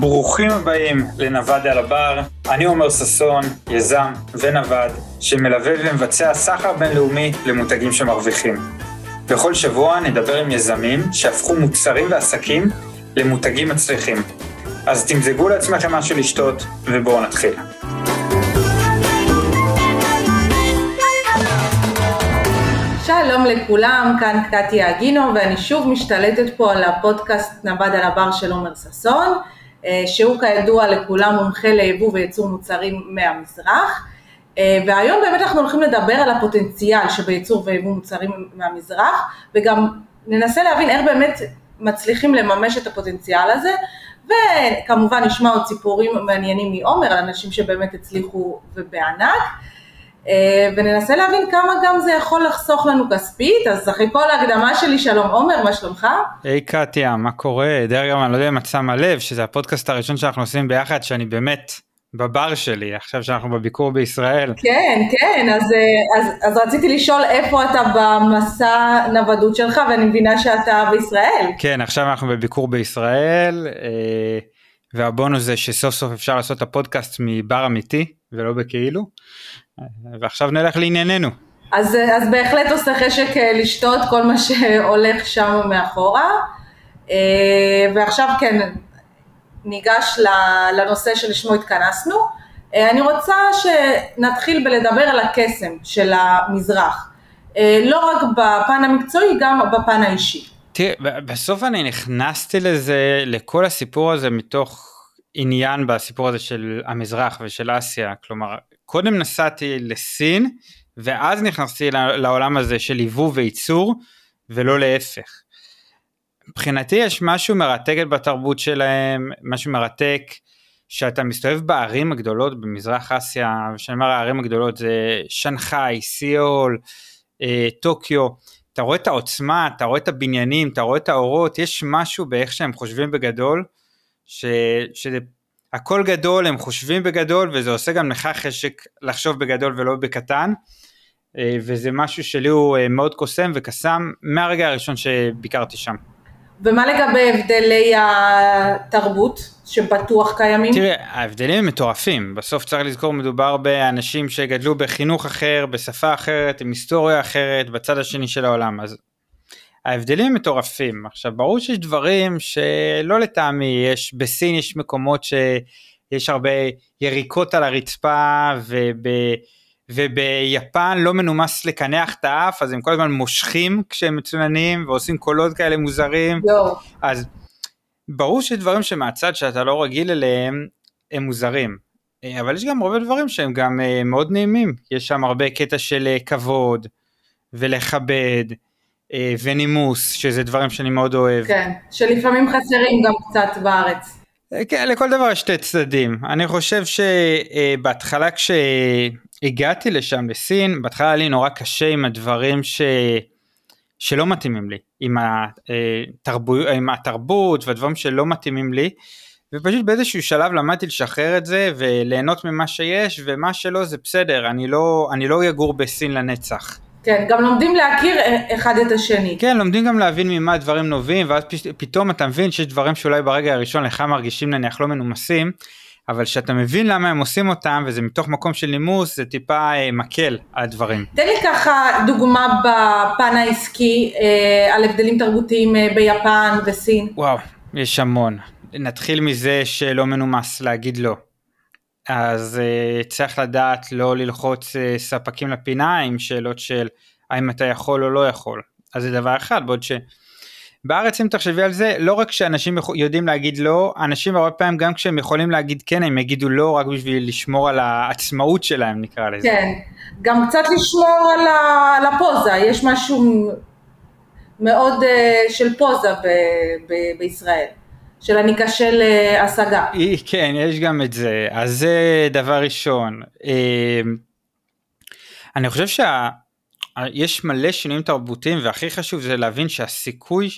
ברוכים הבאים לנווד על הבר, אני עומר ששון, יזם ונווד, שמלווה ומבצע סחר בינלאומי למותגים שמרוויחים. בכל שבוע נדבר עם יזמים שהפכו מוצרים ועסקים למותגים מצליחים. אז תמזגו לעצמכם משהו לשתות, ובואו נתחיל. שלום לכולם, כאן קטיה אגינו ואני שוב משתלטת פה על הפודקאסט נבד על הבר של עומר ששון, שהוא כידוע לכולם מומחה ליבוא וייצור מוצרים מהמזרח, אה, והיום באמת אנחנו הולכים לדבר על הפוטנציאל שבייצור ויבוא מוצרים מהמזרח, וגם ננסה להבין איך באמת מצליחים לממש את הפוטנציאל הזה, וכמובן נשמע עוד סיפורים מעניינים מעומר על אנשים שבאמת הצליחו ובענק. אה, וננסה להבין כמה גם זה יכול לחסוך לנו כספית, אז אחרי כל ההקדמה שלי, שלום עומר, מה שלומך? היי hey, קטיה, מה קורה? דרך אגב, אני לא יודע אם את שמה לב, שזה הפודקאסט הראשון שאנחנו עושים ביחד, שאני באמת בבר שלי, עכשיו שאנחנו בביקור בישראל. כן, כן, אז, אה, אז, אז רציתי לשאול איפה אתה במסע נוודות שלך, ואני מבינה שאתה בישראל. כן, עכשיו אנחנו בביקור בישראל, אה, והבונוס זה שסוף סוף אפשר לעשות את הפודקאסט מבר אמיתי, ולא בכאילו. ועכשיו נלך לענייננו. אז, אז בהחלט עושה חשק אה, לשתות כל מה שהולך שם מאחורה. אה, ועכשיו כן, ניגש לנושא שלשמו התכנסנו. אה, אני רוצה שנתחיל בלדבר על הקסם של המזרח. לא רק בפן המקצועי, גם בפן האישי. תראה, בסוף אני נכנסתי לזה, לכל הסיפור הזה מתוך עניין בסיפור הזה של המזרח ושל אסיה, כלומר קודם נסעתי לסין ואז נכנסתי לעולם הזה של ייבוא וייצור ולא להפך. מבחינתי יש משהו מרתק בתרבות שלהם, משהו מרתק שאתה מסתובב בערים הגדולות במזרח אסיה, כשאני אומר הערים הגדולות זה שנגחאי, סיול, אה, טוקיו, אתה רואה את העוצמה, אתה רואה את הבניינים, אתה רואה את האורות, יש משהו באיך שהם חושבים בגדול, ש, שזה הכל גדול, הם חושבים בגדול, וזה עושה גם לך חשק לחשוב בגדול ולא בקטן, אה, וזה משהו שלי הוא אה, מאוד קוסם וקסם מהרגע הראשון שביקרתי שם. ומה לגבי הבדלי התרבות שבטוח קיימים? תראה, ההבדלים הם מטורפים, בסוף צריך לזכור מדובר באנשים שגדלו בחינוך אחר, בשפה אחרת, עם היסטוריה אחרת, בצד השני של העולם, אז ההבדלים מטורפים. עכשיו ברור שיש דברים שלא לטעמי, יש בסין יש מקומות שיש הרבה יריקות על הרצפה וב... וביפן לא מנומס לקנח את האף אז הם כל הזמן מושכים כשהם מצוננים ועושים קולות כאלה מוזרים. יו. אז ברור שדברים שמהצד שאתה לא רגיל אליהם הם מוזרים. אבל יש גם הרבה דברים שהם גם אה, מאוד נעימים, יש שם הרבה קטע של אה, כבוד ולכבד ונימוס, שזה דברים שאני מאוד אוהב. כן, שלפעמים חסרים גם קצת בארץ. אה, כן, לכל דבר יש שתי צדדים. אני חושב שבהתחלה כשהגעתי לשם לסין, בהתחלה היה לי נורא קשה עם הדברים ש... שלא מתאימים לי, עם, התרבו... עם התרבות והדברים שלא מתאימים לי. ופשוט באיזשהו שלב למדתי לשחרר את זה וליהנות ממה שיש ומה שלא זה בסדר אני לא אני לא אגור בסין לנצח. כן, גם לומדים להכיר אחד את השני. כן, לומדים גם להבין ממה הדברים נובעים, ואז פתאום אתה מבין שיש דברים שאולי ברגע הראשון לך מרגישים נניח לא מנומסים, אבל כשאתה מבין למה הם עושים אותם, וזה מתוך מקום של נימוס, זה טיפה אה, מקל על הדברים. תן לי ככה דוגמה בפן העסקי אה, על הבדלים תרבותיים אה, ביפן וסין. וואו, יש המון. נתחיל מזה שלא מנומס להגיד לא. אז uh, צריך לדעת לא ללחוץ uh, ספקים לפינה עם שאלות של האם אתה יכול או לא יכול. אז זה דבר אחד, בעוד שבארץ אם תחשבי על זה, לא רק שאנשים יודעים להגיד לא, אנשים הרבה פעמים גם כשהם יכולים להגיד כן, הם יגידו לא רק בשביל לשמור על העצמאות שלהם נקרא לזה. כן, גם קצת לשמור על, ה, על הפוזה, יש משהו מאוד uh, של פוזה ב, ב, בישראל. של אני קשה להשגה. כן, יש גם את זה. אז זה דבר ראשון. אמ, אני חושב שיש מלא שינויים תרבותיים והכי חשוב זה להבין שהסיכוי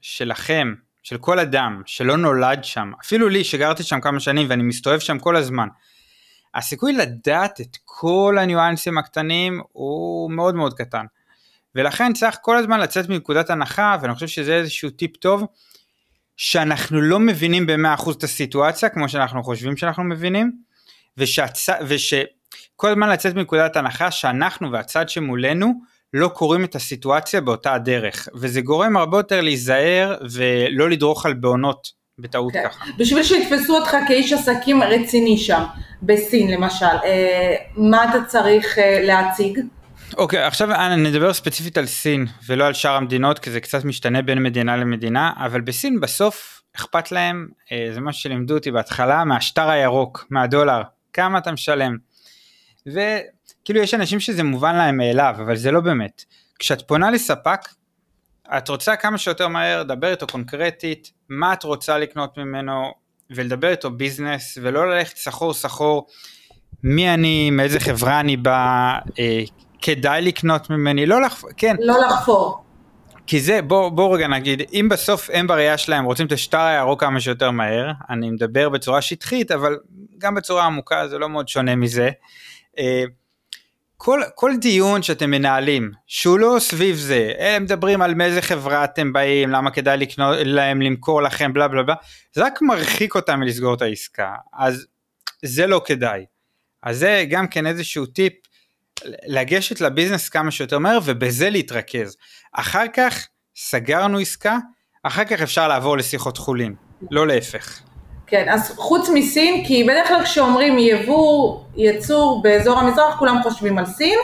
שלכם, של כל אדם שלא נולד שם, אפילו לי שגרתי שם כמה שנים ואני מסתובב שם כל הזמן, הסיכוי לדעת את כל הניואנסים הקטנים הוא מאוד מאוד קטן. ולכן צריך כל הזמן לצאת מנקודת הנחה ואני חושב שזה איזשהו טיפ טוב שאנחנו לא מבינים ב-100% את הסיטואציה כמו שאנחנו חושבים שאנחנו מבינים, ושהצ... ושכל הזמן לצאת מנקודת הנחה שאנחנו והצד שמולנו לא קוראים את הסיטואציה באותה הדרך, וזה גורם הרבה יותר להיזהר ולא לדרוך על בעונות בטעות כן. ככה. בשביל שיתפסו אותך כאיש עסקים רציני שם, בסין למשל, אה, מה אתה צריך אה, להציג? אוקיי, okay, עכשיו נדבר ספציפית על סין ולא על שאר המדינות, כי זה קצת משתנה בין מדינה למדינה, אבל בסין בסוף אכפת להם, אה, זה מה שלימדו אותי בהתחלה, מהשטר הירוק, מהדולר, כמה אתה משלם. וכאילו יש אנשים שזה מובן להם מאליו, אבל זה לא באמת. כשאת פונה לספק, את רוצה כמה שיותר מהר לדבר איתו קונקרטית, מה את רוצה לקנות ממנו, ולדבר איתו ביזנס, ולא ללכת סחור סחור, מי אני, מאיזה חברה אני בא, אה, כדאי לקנות ממני, לא לחפור, כן. לא לחפור. כי זה, בואו בוא רגע נגיד, אם בסוף הם בראייה שלהם רוצים את השטר הירוק כמה שיותר מהר, אני מדבר בצורה שטחית, אבל גם בצורה עמוקה זה לא מאוד שונה מזה. אה, כל, כל דיון שאתם מנהלים, שהוא לא סביב זה, הם מדברים על מאיזה חברה אתם באים, למה כדאי לקנות להם למכור לכם, בלה בלה בלה, זה רק מרחיק אותם מלסגור את העסקה, אז זה לא כדאי. אז זה גם כן איזשהו טיפ, לגשת לביזנס כמה שיותר מהר ובזה להתרכז. אחר כך סגרנו עסקה, אחר כך אפשר לעבור לשיחות חולין, לא להפך. כן, אז חוץ מסין, כי בדרך כלל כשאומרים יבוא, ייצור באזור המזרח, כולם חושבים על סין.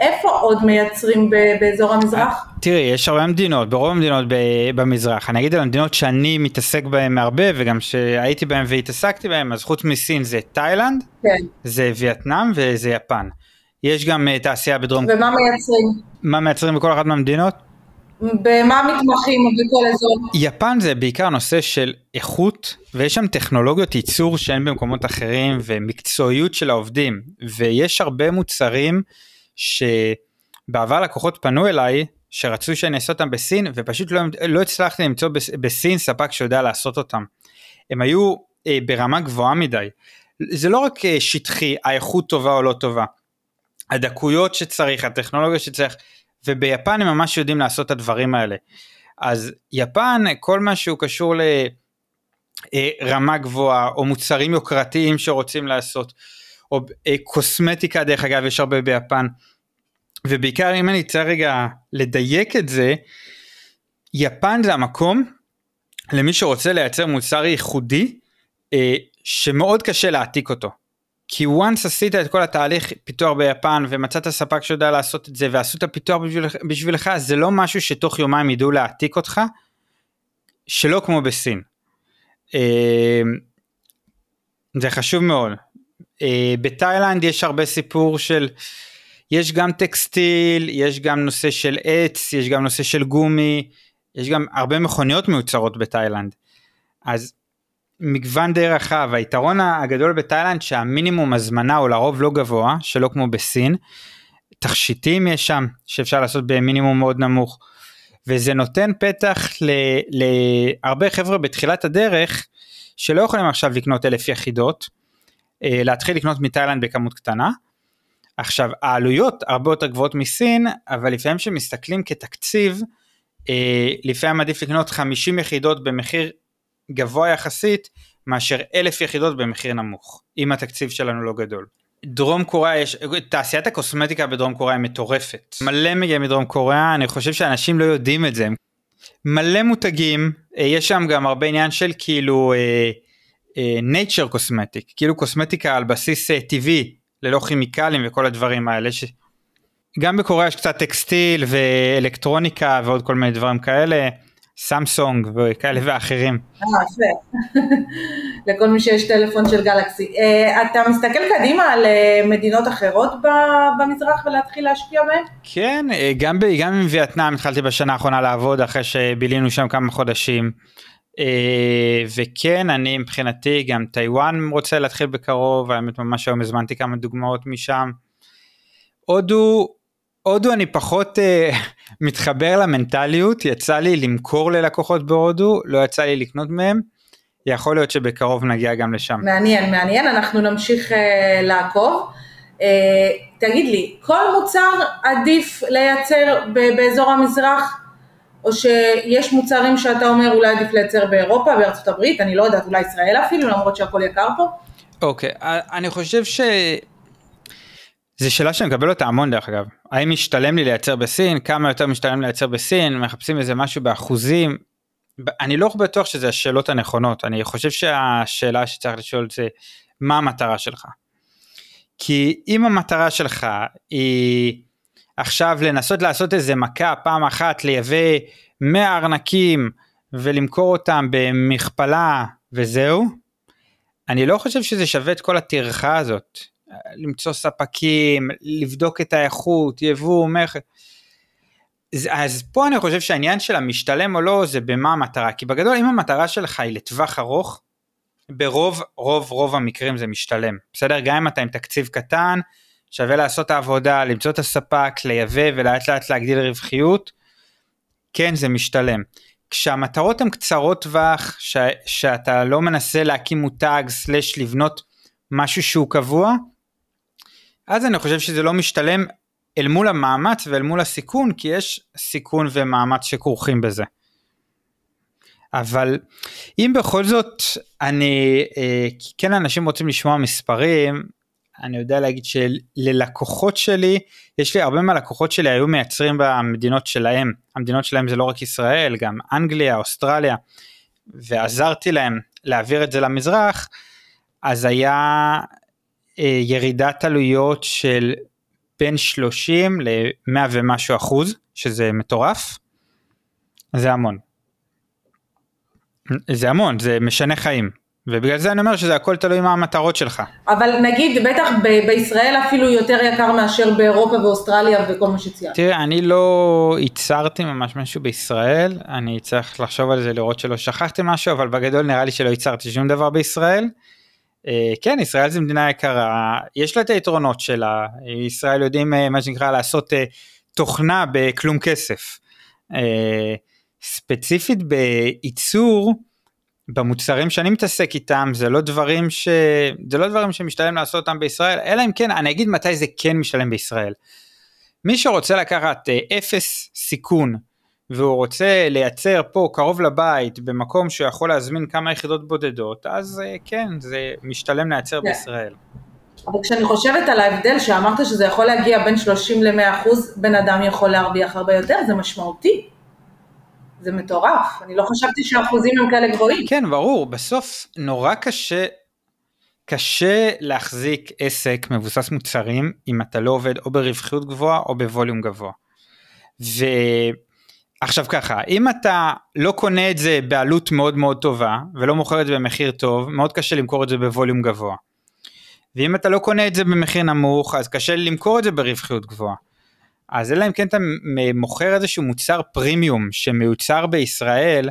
איפה עוד מייצרים באזור המזרח? אה, תראי, יש הרבה מדינות, ברוב המדינות במזרח. אני אגיד על המדינות שאני מתעסק בהן הרבה, וגם שהייתי בהן והתעסקתי בהן, אז חוץ מסין זה תאילנד, כן. זה וייטנאם וזה יפן. יש גם uh, תעשייה בדרום... ומה מייצרים? מה מייצרים בכל אחת מהמדינות? במה מתמחים בכל אזור? יפן זה בעיקר נושא של איכות ויש שם טכנולוגיות ייצור שאין במקומות אחרים ומקצועיות של העובדים ויש הרבה מוצרים שבעבר לקוחות פנו אליי שרצו שאני אעשה אותם בסין ופשוט לא, לא הצלחתי למצוא בסין ספק שיודע לעשות אותם. הם היו אה, ברמה גבוהה מדי. זה לא רק אה, שטחי האיכות טובה או לא טובה. הדקויות שצריך הטכנולוגיה שצריך וביפן הם ממש יודעים לעשות את הדברים האלה. אז יפן, כל מה שהוא קשור לרמה אה, גבוהה, או מוצרים יוקרתיים שרוצים לעשות, או אה, קוסמטיקה דרך אגב, יש הרבה ביפן. ובעיקר אם אני צריך רגע לדייק את זה, יפן זה המקום למי שרוצה לייצר מוצר ייחודי, אה, שמאוד קשה להעתיק אותו. כי once עשית את כל התהליך פיתוח ביפן ומצאת ספק שיודע לעשות את זה ועשו את הפיתוח בשביל, בשבילך זה לא משהו שתוך יומיים ידעו להעתיק אותך שלא כמו בסין. אה, זה חשוב מאוד. אה, בתאילנד יש הרבה סיפור של יש גם טקסטיל יש גם נושא של עץ יש גם נושא של גומי יש גם הרבה מכוניות מיוצרות בתאילנד. אז מגוון די רחב, היתרון הגדול בתאילנד שהמינימום הזמנה הוא לרוב לא גבוה, שלא כמו בסין, תכשיטים יש שם שאפשר לעשות במינימום מאוד נמוך, וזה נותן פתח להרבה חבר'ה בתחילת הדרך שלא יכולים עכשיו לקנות אלף יחידות, אה, להתחיל לקנות מתאילנד בכמות קטנה. עכשיו העלויות הרבה יותר גבוהות מסין, אבל לפעמים כשמסתכלים כתקציב, אה, לפעמים עדיף לקנות 50 יחידות במחיר גבוה יחסית מאשר אלף יחידות במחיר נמוך, אם התקציב שלנו לא גדול. דרום קוריאה יש, תעשיית הקוסמטיקה בדרום קוריאה מטורפת. מלא מגיע מדרום קוריאה, אני חושב שאנשים לא יודעים את זה. מלא מותגים, אה, יש שם גם הרבה עניין של כאילו אה, אה, nature קוסמטיק, כאילו קוסמטיקה על בסיס טבעי, ללא כימיקלים וכל הדברים האלה. ש... גם בקוריאה יש קצת טקסטיל ואלקטרוניקה ועוד כל מיני דברים כאלה. סמסונג וכאלה ואחרים. אה. לכל מי שיש טלפון של גלקסי. אה, אתה מסתכל קדימה על אה, מדינות אחרות במזרח ולהתחיל להשפיע בהן? כן, גם, גם עם וייטנאם התחלתי בשנה האחרונה לעבוד אחרי שבילינו שם כמה חודשים. וכן, אני מבחינתי גם טיוואן רוצה להתחיל בקרוב, האמת ממש היום הזמנתי כמה דוגמאות משם. הודו הודו אני פחות uh, מתחבר למנטליות, יצא לי למכור ללקוחות בהודו, לא יצא לי לקנות מהם, יכול להיות שבקרוב נגיע גם לשם. מעניין, מעניין, אנחנו נמשיך uh, לעקוב. Uh, תגיד לי, כל מוצר עדיף לייצר באזור המזרח, או שיש מוצרים שאתה אומר אולי עדיף לייצר באירופה, בארצות הברית, אני לא יודעת, אולי ישראל אפילו, למרות שהכל יקר פה? אוקיי, okay, אני חושב ש... זו שאלה שאני מקבל אותה המון דרך אגב, האם משתלם לי לייצר בסין, כמה יותר משתלם לייצר בסין, מחפשים איזה משהו באחוזים, אני לא בטוח שזה השאלות הנכונות, אני חושב שהשאלה שצריך לשאול זה מה המטרה שלך. כי אם המטרה שלך היא עכשיו לנסות לעשות איזה מכה פעם אחת לייבא 100 ארנקים ולמכור אותם במכפלה וזהו, אני לא חושב שזה שווה את כל הטרחה הזאת. למצוא ספקים, לבדוק את האיכות, יבוא, מכר. אז פה אני חושב שהעניין של המשתלם או לא זה במה המטרה, כי בגדול אם המטרה שלך היא לטווח ארוך, ברוב רוב רוב המקרים זה משתלם, בסדר? גם אם אתה עם תקציב קטן, שווה לעשות את העבודה, למצוא את הספק, לייבא ולאט לאט להגדיל רווחיות, כן זה משתלם. כשהמטרות הן קצרות טווח, ש- שאתה לא מנסה להקים מותג סלש לבנות משהו שהוא קבוע, אז אני חושב שזה לא משתלם אל מול המאמץ ואל מול הסיכון, כי יש סיכון ומאמץ שכרוכים בזה. אבל אם בכל זאת אני, אה, כן אנשים רוצים לשמוע מספרים, אני יודע להגיד שללקוחות שלי, יש לי הרבה מהלקוחות שלי היו מייצרים במדינות שלהם, המדינות שלהם זה לא רק ישראל, גם אנגליה, אוסטרליה, ועזרתי להם להעביר את זה למזרח, אז היה ירידת עלויות של בין 30 ל-100 ומשהו אחוז, שזה מטורף, זה המון. זה המון, זה משנה חיים. ובגלל זה אני אומר שזה הכל תלוי מה המטרות שלך. אבל נגיד, בטח ב- בישראל אפילו יותר יקר מאשר באירופה ואוסטרליה וכל מה שציינת. תראה, אני לא ייצרתי ממש משהו בישראל, אני צריך לחשוב על זה, לראות שלא שכחתי משהו, אבל בגדול נראה לי שלא ייצרתי שום דבר בישראל. אה, כן, ישראל זו מדינה יקרה, יש לה את היתרונות שלה, ישראל יודעים אה, מה שנקרא לעשות אה, תוכנה בכלום כסף. ספציפית בייצור, במוצרים שאני מתעסק איתם זה לא דברים ש... זה לא דברים שמשתלם לעשות אותם בישראל, אלא אם כן, אני אגיד מתי זה כן משתלם בישראל. מי שרוצה לקחת אפס סיכון והוא רוצה לייצר פה קרוב לבית במקום שהוא יכול להזמין כמה יחידות בודדות אז אה, כן זה משתלם לייצר כן. בישראל. אבל כשאני חושבת על ההבדל שאמרת שזה יכול להגיע בין 30 ל-100 אחוז בן אדם יכול להרוויח הרבה יותר זה משמעותי. זה מטורף אני לא חשבתי שהאחוזים הם כאלה גבוהים. כן ברור בסוף נורא קשה קשה להחזיק עסק מבוסס מוצרים אם אתה לא עובד או ברווחיות גבוהה או בווליום גבוה. ו... עכשיו ככה, אם אתה לא קונה את זה בעלות מאוד מאוד טובה ולא מוכר את זה במחיר טוב, מאוד קשה למכור את זה בווליום גבוה. ואם אתה לא קונה את זה במחיר נמוך, אז קשה למכור את זה ברווחיות גבוהה. אז אלא אם כן אתה מוכר איזשהו מוצר פרימיום שמיוצר בישראל,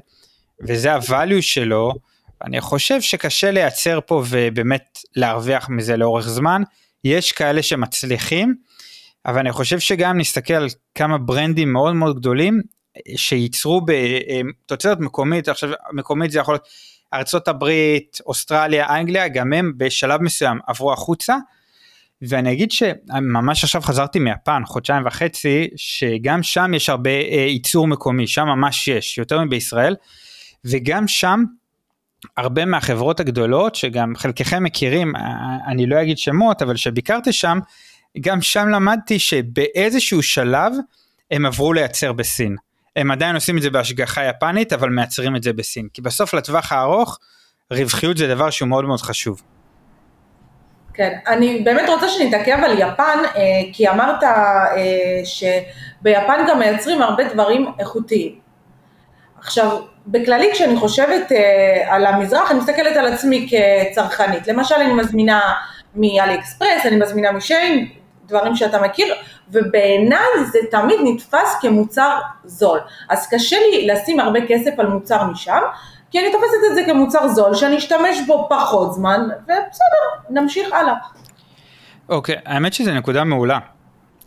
וזה הvalue שלו, אני חושב שקשה לייצר פה ובאמת להרוויח מזה לאורך זמן. יש כאלה שמצליחים, אבל אני חושב שגם נסתכל על כמה ברנדים מאוד מאוד גדולים, שייצרו בתוצרת מקומית, עכשיו מקומית זה יכול להיות ארצות הברית, אוסטרליה, אנגליה, גם הם בשלב מסוים עברו החוצה. ואני אגיד שממש עכשיו חזרתי מיפן חודשיים וחצי שגם שם יש הרבה אה, ייצור מקומי שם ממש יש יותר מבישראל וגם שם הרבה מהחברות הגדולות שגם חלקכם מכירים אה, אני לא אגיד שמות אבל שביקרתי שם גם שם למדתי שבאיזשהו שלב הם עברו לייצר בסין הם עדיין עושים את זה בהשגחה יפנית אבל מייצרים את זה בסין כי בסוף לטווח הארוך רווחיות זה דבר שהוא מאוד מאוד חשוב. כן, אני באמת רוצה שנתעכב על יפן, אה, כי אמרת אה, שביפן גם מייצרים הרבה דברים איכותיים. עכשיו, בכללי כשאני חושבת אה, על המזרח, אני מסתכלת על עצמי כצרכנית. למשל, אני מזמינה מאלי אקספרס, אני מזמינה משיין, דברים שאתה מכיר, ובעיניי זה תמיד נתפס כמוצר זול. אז קשה לי לשים הרבה כסף על מוצר משם, כי אני תופסת את זה כמוצר זול, שאני אשתמש בו פחות זמן, ובסדר, נמשיך הלאה. אוקיי, okay, האמת שזו נקודה מעולה.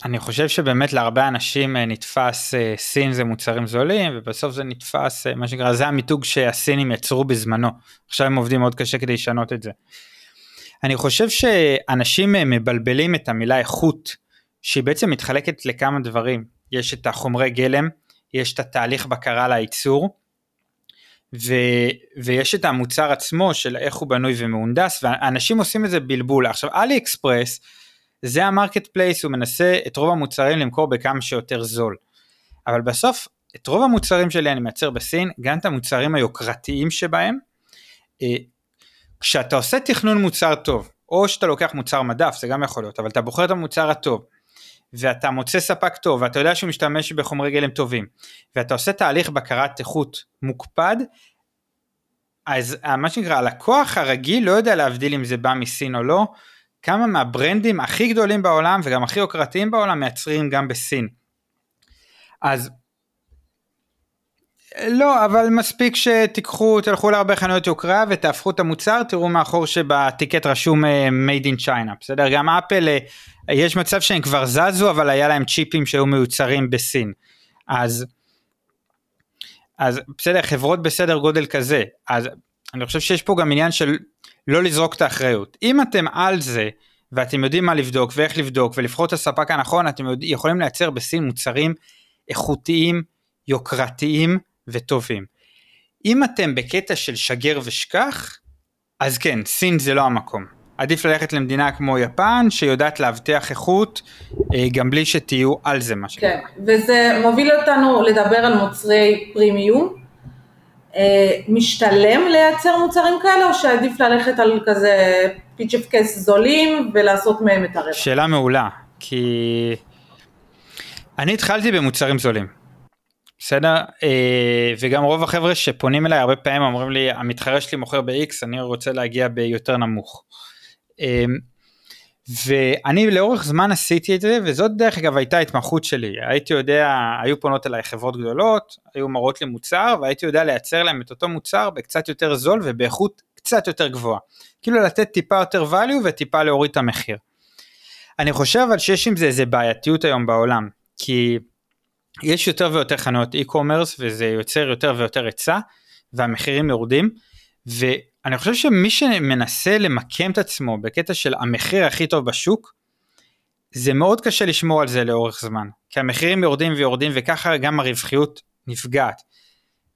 אני חושב שבאמת להרבה אנשים אה, נתפס אה, סין זה מוצרים זולים ובסוף זה נתפס אה, מה שנקרא זה המיתוג שהסינים יצרו בזמנו עכשיו הם עובדים מאוד קשה כדי לשנות את זה. אני חושב שאנשים מבלבלים את המילה איכות שהיא בעצם מתחלקת לכמה דברים יש את החומרי גלם יש את התהליך בקרה לייצור, ו, ויש את המוצר עצמו של איך הוא בנוי ומהונדס, ואנשים עושים את זה בלבול. עכשיו, עלי אקספרס, זה ה marketplace, הוא מנסה את רוב המוצרים למכור בכמה שיותר זול. אבל בסוף, את רוב המוצרים שלי אני מייצר בסין, גם את המוצרים היוקרתיים שבהם. כשאתה עושה תכנון מוצר טוב, או שאתה לוקח מוצר מדף, זה גם יכול להיות, אבל אתה בוחר את המוצר הטוב, ואתה מוצא ספק טוב, ואתה יודע שהוא משתמש בחומרי גלם טובים, ואתה עושה תהליך בקרת איכות מוקפד, אז מה שנקרא, הלקוח הרגיל לא יודע להבדיל אם זה בא מסין או לא, כמה מהברנדים הכי גדולים בעולם וגם הכי יוקרתיים בעולם מייצרים גם בסין. אז לא, אבל מספיק שתיקחו, תלכו להרבה חנויות יוקרה ותהפכו את המוצר, תראו מאחור שבטיקט רשום אה, made in China, בסדר? גם אפל, אה, יש מצב שהם כבר זזו, אבל היה להם צ'יפים שהיו מיוצרים בסין. אז, אז בסדר, חברות בסדר גודל כזה, אז אני חושב שיש פה גם עניין של לא לזרוק את האחריות. אם אתם על זה, ואתם יודעים מה לבדוק ואיך לבדוק ולבחור את הספק הנכון, אתם יכולים לייצר בסין מוצרים איכותיים, יוקרתיים וטובים. אם אתם בקטע של שגר ושכח, אז כן, סין זה לא המקום. עדיף ללכת למדינה כמו יפן, שיודעת להבטיח איכות, אה, גם בלי שתהיו על זה מה שנקרא. כן, וזה מוביל אותנו לדבר על מוצרי פרימיום. אה, משתלם לייצר מוצרים כאלה, או שעדיף ללכת על כזה פיצ'פ קייס זולים ולעשות מהם את הרווח? שאלה מעולה, כי אני התחלתי במוצרים זולים. בסדר? אה, וגם רוב החבר'ה שפונים אליי הרבה פעמים אומרים לי המתחרה שלי מוכר ב-X אני רוצה להגיע ביותר נמוך. אה, ואני לאורך זמן עשיתי את זה וזאת דרך אגב הייתה ההתמחות שלי הייתי יודע היו פונות אליי חברות גדולות היו מראות לי מוצר והייתי יודע לייצר להם את אותו מוצר בקצת יותר זול ובאיכות קצת יותר גבוהה כאילו לתת טיפה יותר value וטיפה להוריד את המחיר. אני חושב אבל שיש עם זה איזה בעייתיות היום בעולם כי יש יותר ויותר חנויות e-commerce וזה יוצר יותר ויותר היצע והמחירים יורדים ואני חושב שמי שמנסה למקם את עצמו בקטע של המחיר הכי טוב בשוק זה מאוד קשה לשמור על זה לאורך זמן כי המחירים יורדים ויורדים וככה גם הרווחיות נפגעת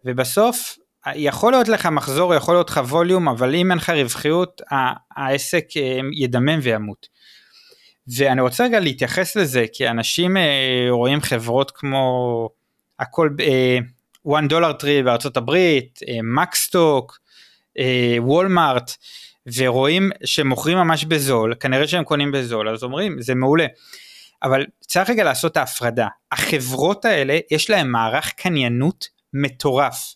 ובסוף יכול להיות לך מחזור יכול להיות לך ווליום אבל אם אין לך רווחיות העסק אה, ידמם וימות. ואני רוצה רגע להתייחס לזה כי אנשים אה, רואים חברות כמו הכל אה, one dollar tree בארצות הברית, אה, מקסטוק, אה, וולמארט ורואים שמוכרים ממש בזול כנראה שהם קונים בזול אז אומרים זה מעולה. אבל צריך רגע לעשות ההפרדה החברות האלה יש להם מערך קניינות מטורף.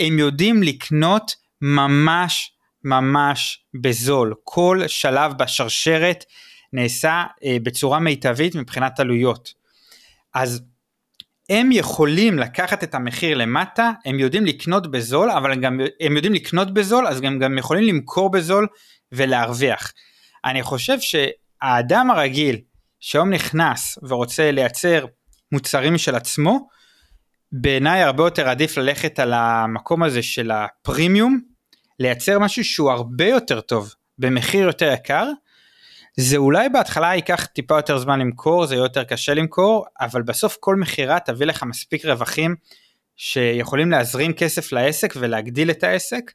הם יודעים לקנות ממש ממש בזול כל שלב בשרשרת נעשה אה, בצורה מיטבית מבחינת עלויות. אז הם יכולים לקחת את המחיר למטה, הם יודעים לקנות בזול, אבל גם הם יודעים לקנות בזול, אז הם גם יכולים למכור בזול ולהרוויח. אני חושב שהאדם הרגיל שהיום נכנס ורוצה לייצר מוצרים משל עצמו, בעיניי הרבה יותר עדיף ללכת על המקום הזה של הפרימיום, לייצר משהו שהוא הרבה יותר טוב במחיר יותר יקר, זה אולי בהתחלה ייקח טיפה יותר זמן למכור, זה יהיה יותר קשה למכור, אבל בסוף כל מכירה תביא לך מספיק רווחים שיכולים להזרים כסף לעסק ולהגדיל את העסק.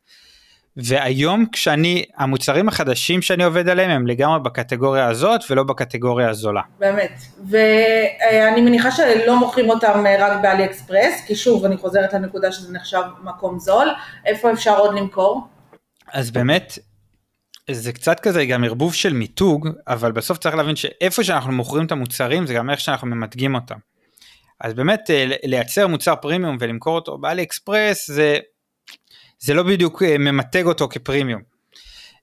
והיום כשאני, המוצרים החדשים שאני עובד עליהם הם לגמרי בקטגוריה הזאת ולא בקטגוריה הזולה. באמת, ואני מניחה שלא מוכרים אותם רק באלי אקספרס, כי שוב אני חוזרת לנקודה שזה נחשב מקום זול, איפה אפשר עוד למכור? אז באמת זה קצת כזה גם ערבוב של מיתוג, אבל בסוף צריך להבין שאיפה שאנחנו מוכרים את המוצרים זה גם איך שאנחנו ממתגים אותם. אז באמת אה, לייצר מוצר פרימיום ולמכור אותו באלי אקספרס זה, זה לא בדיוק אה, ממתג אותו כפרימיום.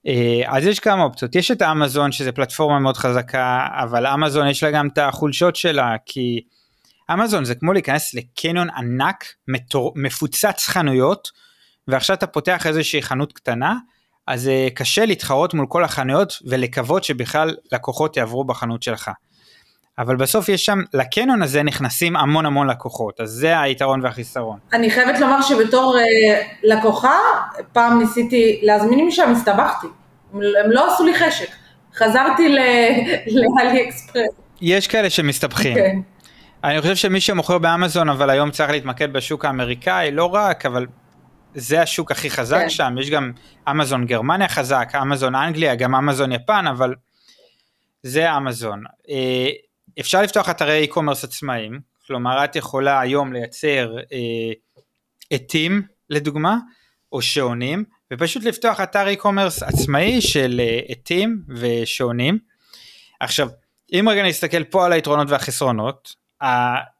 אה, אז יש כמה אופציות, יש את אמזון שזה פלטפורמה מאוד חזקה, אבל אמזון יש לה גם את החולשות שלה, כי אמזון זה כמו להיכנס לקניון ענק, מפוצץ חנויות, ועכשיו אתה פותח איזושהי חנות קטנה, אז אה, קשה להתחרות מול כל החנויות ולקוות שבכלל לקוחות יעברו בחנות שלך. אבל בסוף יש שם, לקנון הזה נכנסים המון המון לקוחות, אז זה היתרון והחיסרון. אני חייבת לומר שבתור uh, לקוחה, פעם ניסיתי להזמין משם, הסתבכתי. הם לא עשו לי חשק. חזרתי לאלי אקספרס. יש כאלה שמסתבכים. כן. אני חושב שמי שמוכר באמזון אבל היום צריך להתמקד בשוק האמריקאי, לא רק, אבל זה השוק הכי חזק כן. שם, יש גם אמזון גרמניה חזק, אמזון אנגליה, גם אמזון יפן, אבל זה אמזון. אה, אפשר לפתוח אתרי e-commerce עצמאיים, כלומר את יכולה היום לייצר אה, עטים לדוגמה, או שעונים, ופשוט לפתוח אתר e-commerce עצמאי של אה, עטים ושעונים. עכשיו, אם רגע נסתכל פה על היתרונות והחסרונות,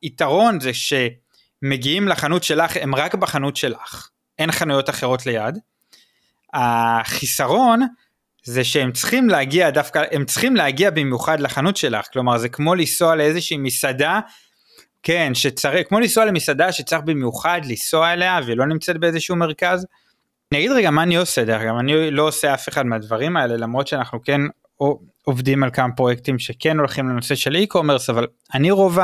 היתרון זה שמגיעים לחנות שלך, הם רק בחנות שלך, אין חנויות אחרות ליד. החיסרון זה שהם צריכים להגיע דווקא, הם צריכים להגיע במיוחד לחנות שלך, כלומר זה כמו לנסוע לאיזושהי מסעדה, כן, שצריך, כמו לנסוע למסעדה שצריך במיוחד לנסוע אליה ולא נמצאת באיזשהו מרכז. אני אגיד רגע מה אני עושה דרך אגב, אני לא עושה אף אחד מהדברים האלה למרות שאנחנו כן עובדים על כמה פרויקטים שכן הולכים לנושא של e-commerce אבל אני רוב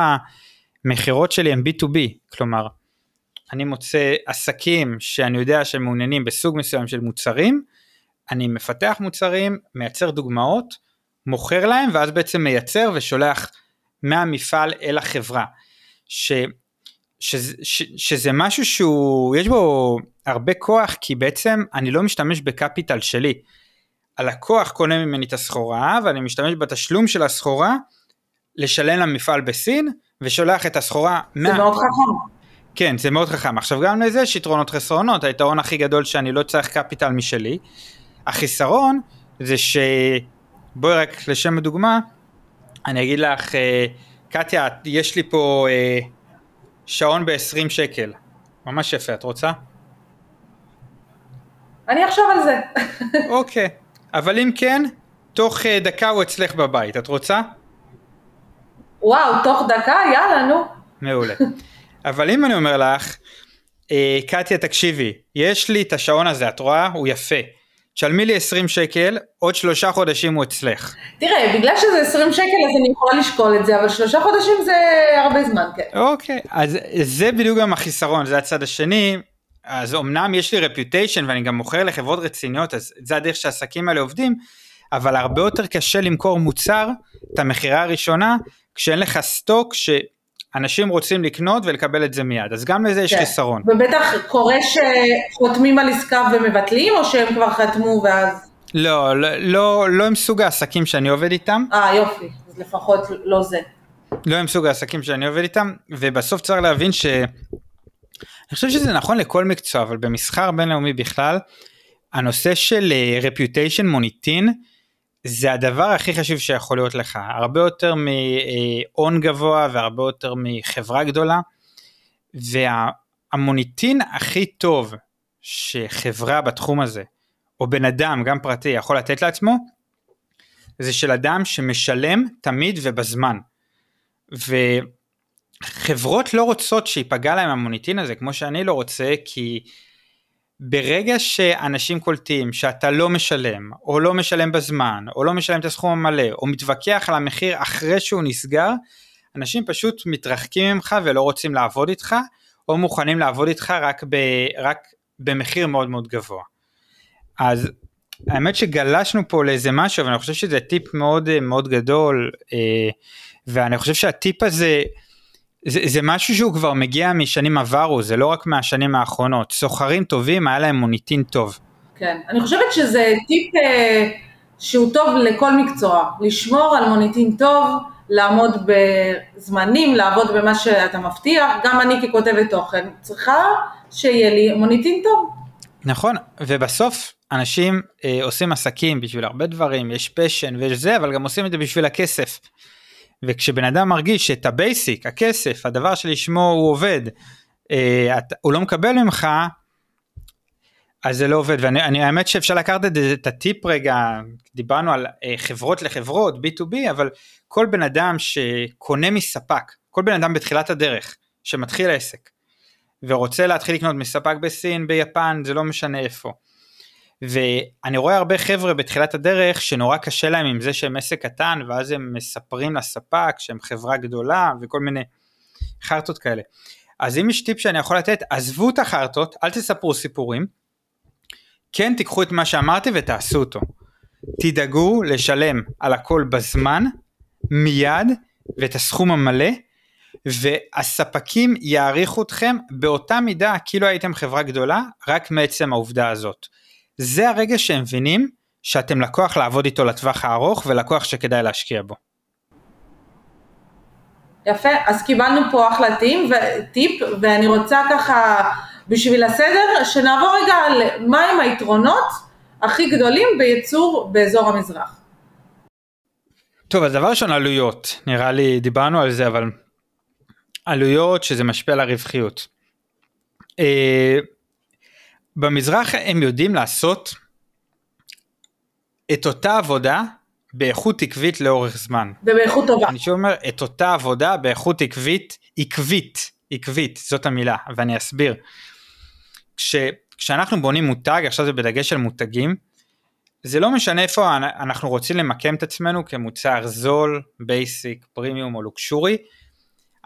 המכירות שלי הם b2b כלומר אני מוצא עסקים שאני יודע שהם מעוניינים בסוג מסוים של מוצרים אני מפתח מוצרים מייצר דוגמאות מוכר להם ואז בעצם מייצר ושולח מהמפעל אל החברה. ש, ש, ש, שזה משהו שהוא יש בו הרבה כוח כי בעצם אני לא משתמש בקפיטל שלי. הלקוח קונה ממני את הסחורה ואני משתמש בתשלום של הסחורה לשלם למפעל בסין ושולח את הסחורה. זה מה... מאוד חכם. כן זה מאוד חכם עכשיו גם לזה יש יתרונות חסרונות היתרון הכי גדול שאני לא צריך קפיטל משלי. החיסרון זה שבואי רק לשם הדוגמה אני אגיד לך אה, קטיה יש לי פה אה, שעון ב-20 שקל ממש יפה את רוצה? אני אחשוב על זה. אוקיי, אבל אם כן, תוך אה, דקה הוא אצלך בבית, את רוצה? וואו, תוך דקה? יאללה, נו. מעולה. אבל אם אני אומר לך, אה, קטיה תקשיבי, יש לי את השעון הזה, את רואה? הוא יפה. תשלמי לי 20 שקל, עוד שלושה חודשים הוא אצלך. תראה, בגלל שזה 20 שקל אז אני יכולה לשקול את זה, אבל שלושה חודשים זה הרבה זמן, כן. אוקיי, אז זה בדיוק גם החיסרון, זה הצד השני. אז אמנם יש לי רפיוטיישן ואני גם מוכר לחברות רציניות, אז זה הדרך שהעסקים האלה עובדים, אבל הרבה יותר קשה למכור מוצר, את המכירה הראשונה, כשאין לך סטוק שאנשים רוצים לקנות ולקבל את זה מיד, אז גם לזה יש כן. חיסרון. ובטח קורה שחותמים על עסקה ומבטלים, או שהם כבר חתמו ואז... לא, לא, לא, לא עם סוג העסקים שאני עובד איתם. אה, יופי, אז לפחות לא זה. לא עם סוג העסקים שאני עובד איתם, ובסוף צריך להבין ש... אני חושב שזה נכון לכל מקצוע, אבל במסחר בינלאומי בכלל, הנושא של רפיוטיישן uh, מוניטין, זה הדבר הכי חשוב שיכול להיות לך, הרבה יותר מהון גבוה והרבה יותר מחברה גדולה, והמוניטין הכי טוב שחברה בתחום הזה, או בן אדם, גם פרטי, יכול לתת לעצמו, זה של אדם שמשלם תמיד ובזמן. ו... חברות לא רוצות שיפגע להם המוניטין הזה כמו שאני לא רוצה כי ברגע שאנשים קולטים שאתה לא משלם או לא משלם בזמן או לא משלם את הסכום המלא או מתווכח על המחיר אחרי שהוא נסגר אנשים פשוט מתרחקים ממך ולא רוצים לעבוד איתך או מוכנים לעבוד איתך רק, ב, רק במחיר מאוד מאוד גבוה. אז האמת שגלשנו פה לאיזה משהו ואני חושב שזה טיפ מאוד מאוד גדול אה, ואני חושב שהטיפ הזה זה, זה משהו שהוא כבר מגיע משנים עברו, זה לא רק מהשנים האחרונות. סוחרים טובים, היה להם מוניטין טוב. כן, אני חושבת שזה טיפ אה, שהוא טוב לכל מקצוע, לשמור על מוניטין טוב, לעמוד בזמנים, לעבוד במה שאתה מבטיח, גם אני ככותבת תוכן צריכה שיהיה לי מוניטין טוב. נכון, ובסוף אנשים אה, עושים עסקים בשביל הרבה דברים, יש פשן ויש זה, אבל גם עושים את זה בשביל הכסף. וכשבן אדם מרגיש שאת ה basic, הכסף, הדבר שלשמו הוא עובד, אה, הוא לא מקבל ממך, אז זה לא עובד. ואני האמת שאפשר לקחת את, את הטיפ רגע, דיברנו על אה, חברות לחברות, B2B, אבל כל בן אדם שקונה מספק, כל בן אדם בתחילת הדרך, שמתחיל עסק, ורוצה להתחיל לקנות מספק בסין, ביפן, זה לא משנה איפה. ואני רואה הרבה חבר'ה בתחילת הדרך שנורא קשה להם עם זה שהם עסק קטן ואז הם מספרים לספק שהם חברה גדולה וכל מיני חרטות כאלה. אז אם יש טיפ שאני יכול לתת, עזבו את החרטות, אל תספרו סיפורים, כן תיקחו את מה שאמרתי ותעשו אותו. תדאגו לשלם על הכל בזמן, מיד, ואת הסכום המלא, והספקים יעריכו אתכם באותה מידה כאילו הייתם חברה גדולה, רק מעצם העובדה הזאת. זה הרגע שהם מבינים שאתם לקוח לעבוד איתו לטווח הארוך ולקוח שכדאי להשקיע בו. יפה, אז קיבלנו פה אחלה טיפ, ואני רוצה ככה, בשביל הסדר, שנעבור רגע על מהם היתרונות הכי גדולים בייצור באזור המזרח. טוב, אז דבר ראשון עלויות, נראה לי דיברנו על זה, אבל עלויות שזה משפיע על הרווחיות. במזרח הם יודעים לעשות את אותה עבודה באיכות עקבית לאורך זמן. ובאיכות טובה. אני שוב אומר, את אותה עבודה באיכות עקבית, עקבית, עקבית, זאת המילה, ואני אסביר. כש, כשאנחנו בונים מותג, עכשיו זה בדגש על מותגים, זה לא משנה איפה אנחנו רוצים למקם את עצמנו כמוצר זול, basic, פרימיום או luxury,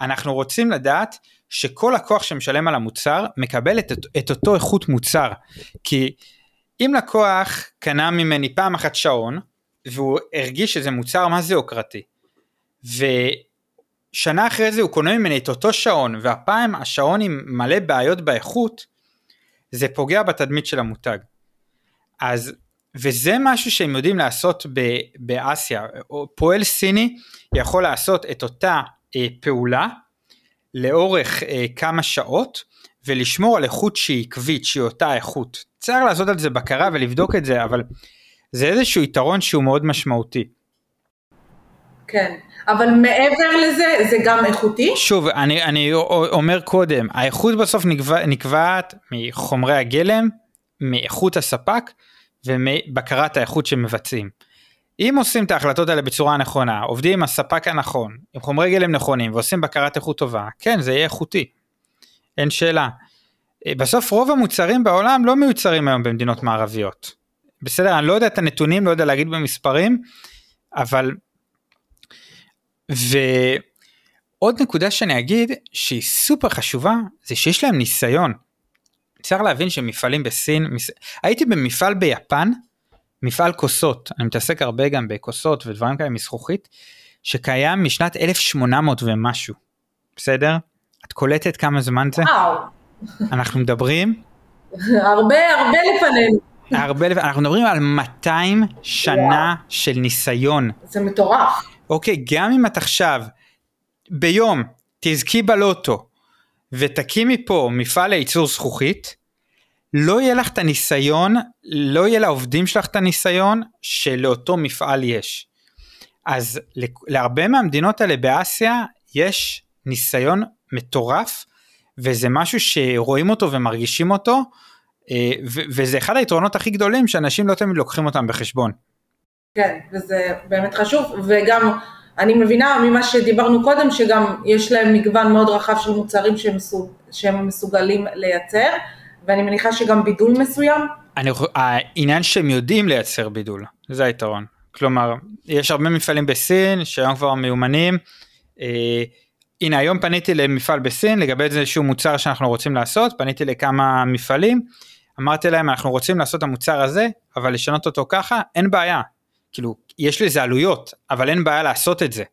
אנחנו רוצים לדעת שכל לקוח שמשלם על המוצר מקבל את, את אותו איכות מוצר. כי אם לקוח קנה ממני פעם אחת שעון, והוא הרגיש שזה מוצר מה זה יוקרתי, ושנה אחרי זה הוא קונה ממני את אותו שעון, והפעם השעון עם מלא בעיות באיכות, זה פוגע בתדמית של המותג. אז, וזה משהו שהם יודעים לעשות ב, באסיה, פועל סיני יכול לעשות את אותה אה, פעולה לאורך אה, כמה שעות ולשמור על איכות שהיא עקבית, שהיא אותה איכות. צריך לעשות על זה בקרה ולבדוק את זה, אבל זה איזשהו יתרון שהוא מאוד משמעותי. כן, אבל מעבר לזה, זה גם איכותי? שוב, אני, אני אומר קודם, האיכות בסוף נקבע, נקבעת מחומרי הגלם, מאיכות הספק ומבקרת האיכות שמבצעים. אם עושים את ההחלטות האלה בצורה נכונה, עובדים עם הספק הנכון, עם חומרי גלם נכונים ועושים בקרת איכות טובה, כן, זה יהיה איכותי. אין שאלה. אה, בסוף רוב המוצרים בעולם לא מיוצרים היום במדינות מערביות. בסדר, אני לא יודע את הנתונים, לא יודע להגיד במספרים, אבל... ועוד נקודה שאני אגיד שהיא סופר חשובה, זה שיש להם ניסיון. צריך להבין שמפעלים בסין, מס... הייתי במפעל ביפן, מפעל כוסות, אני מתעסק הרבה גם בכוסות ודברים כאלה מזכוכית, שקיים משנת 1800 ומשהו, בסדר? את קולטת כמה זמן זה? וואו. אנחנו מדברים... הרבה הרבה לפנינו. הרבה, אנחנו מדברים על 200 שנה וואו. של ניסיון. זה מטורף. אוקיי, גם אם את עכשיו ביום תזכי בלוטו ותקימי פה מפעל לייצור זכוכית, לא יהיה לך את הניסיון, לא יהיה לעובדים שלך את הניסיון שלאותו מפעל יש. אז להרבה מהמדינות האלה באסיה יש ניסיון מטורף, וזה משהו שרואים אותו ומרגישים אותו, אה, וזה אחד היתרונות הכי גדולים שאנשים לא תמיד לוקחים אותם בחשבון. כן, וזה באמת חשוב, וגם אני מבינה ממה שדיברנו קודם, שגם יש להם מגוון מאוד רחב של מוצרים שהם, מסוג, שהם מסוגלים לייצר, ואני מניחה שגם בידול מסוים. אני, העניין שהם יודעים לייצר בידול, זה היתרון. כלומר, יש הרבה מפעלים בסין שהיום כבר מיומנים. אה, הנה היום פניתי למפעל בסין לגבי איזשהו מוצר שאנחנו רוצים לעשות, פניתי לכמה מפעלים, אמרתי להם אנחנו רוצים לעשות את המוצר הזה, אבל לשנות אותו ככה, אין בעיה. כאילו, יש לזה עלויות, אבל אין בעיה לעשות את זה.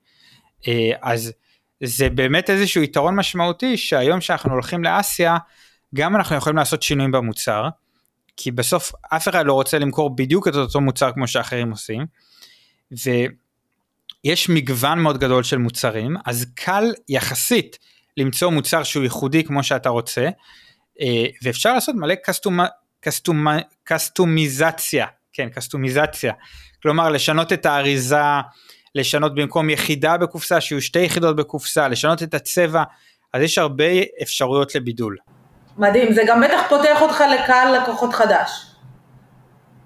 אה, אז זה באמת איזשהו יתרון משמעותי שהיום שאנחנו הולכים לאסיה, גם אנחנו יכולים לעשות שינויים במוצר, כי בסוף אף אחד לא רוצה למכור בדיוק את אותו מוצר כמו שאחרים עושים, ויש מגוון מאוד גדול של מוצרים, אז קל יחסית למצוא מוצר שהוא ייחודי כמו שאתה רוצה, אה, ואפשר לעשות מלא קסטומ... קסטומ... קסטומיזציה, כן, קסטומיזציה, כלומר לשנות את האריזה, לשנות במקום יחידה בקופסה שיהיו שתי יחידות בקופסה, לשנות את הצבע, אז יש הרבה אפשרויות לבידול. מדהים, זה גם בטח פותח אותך לקהל לקוחות חדש.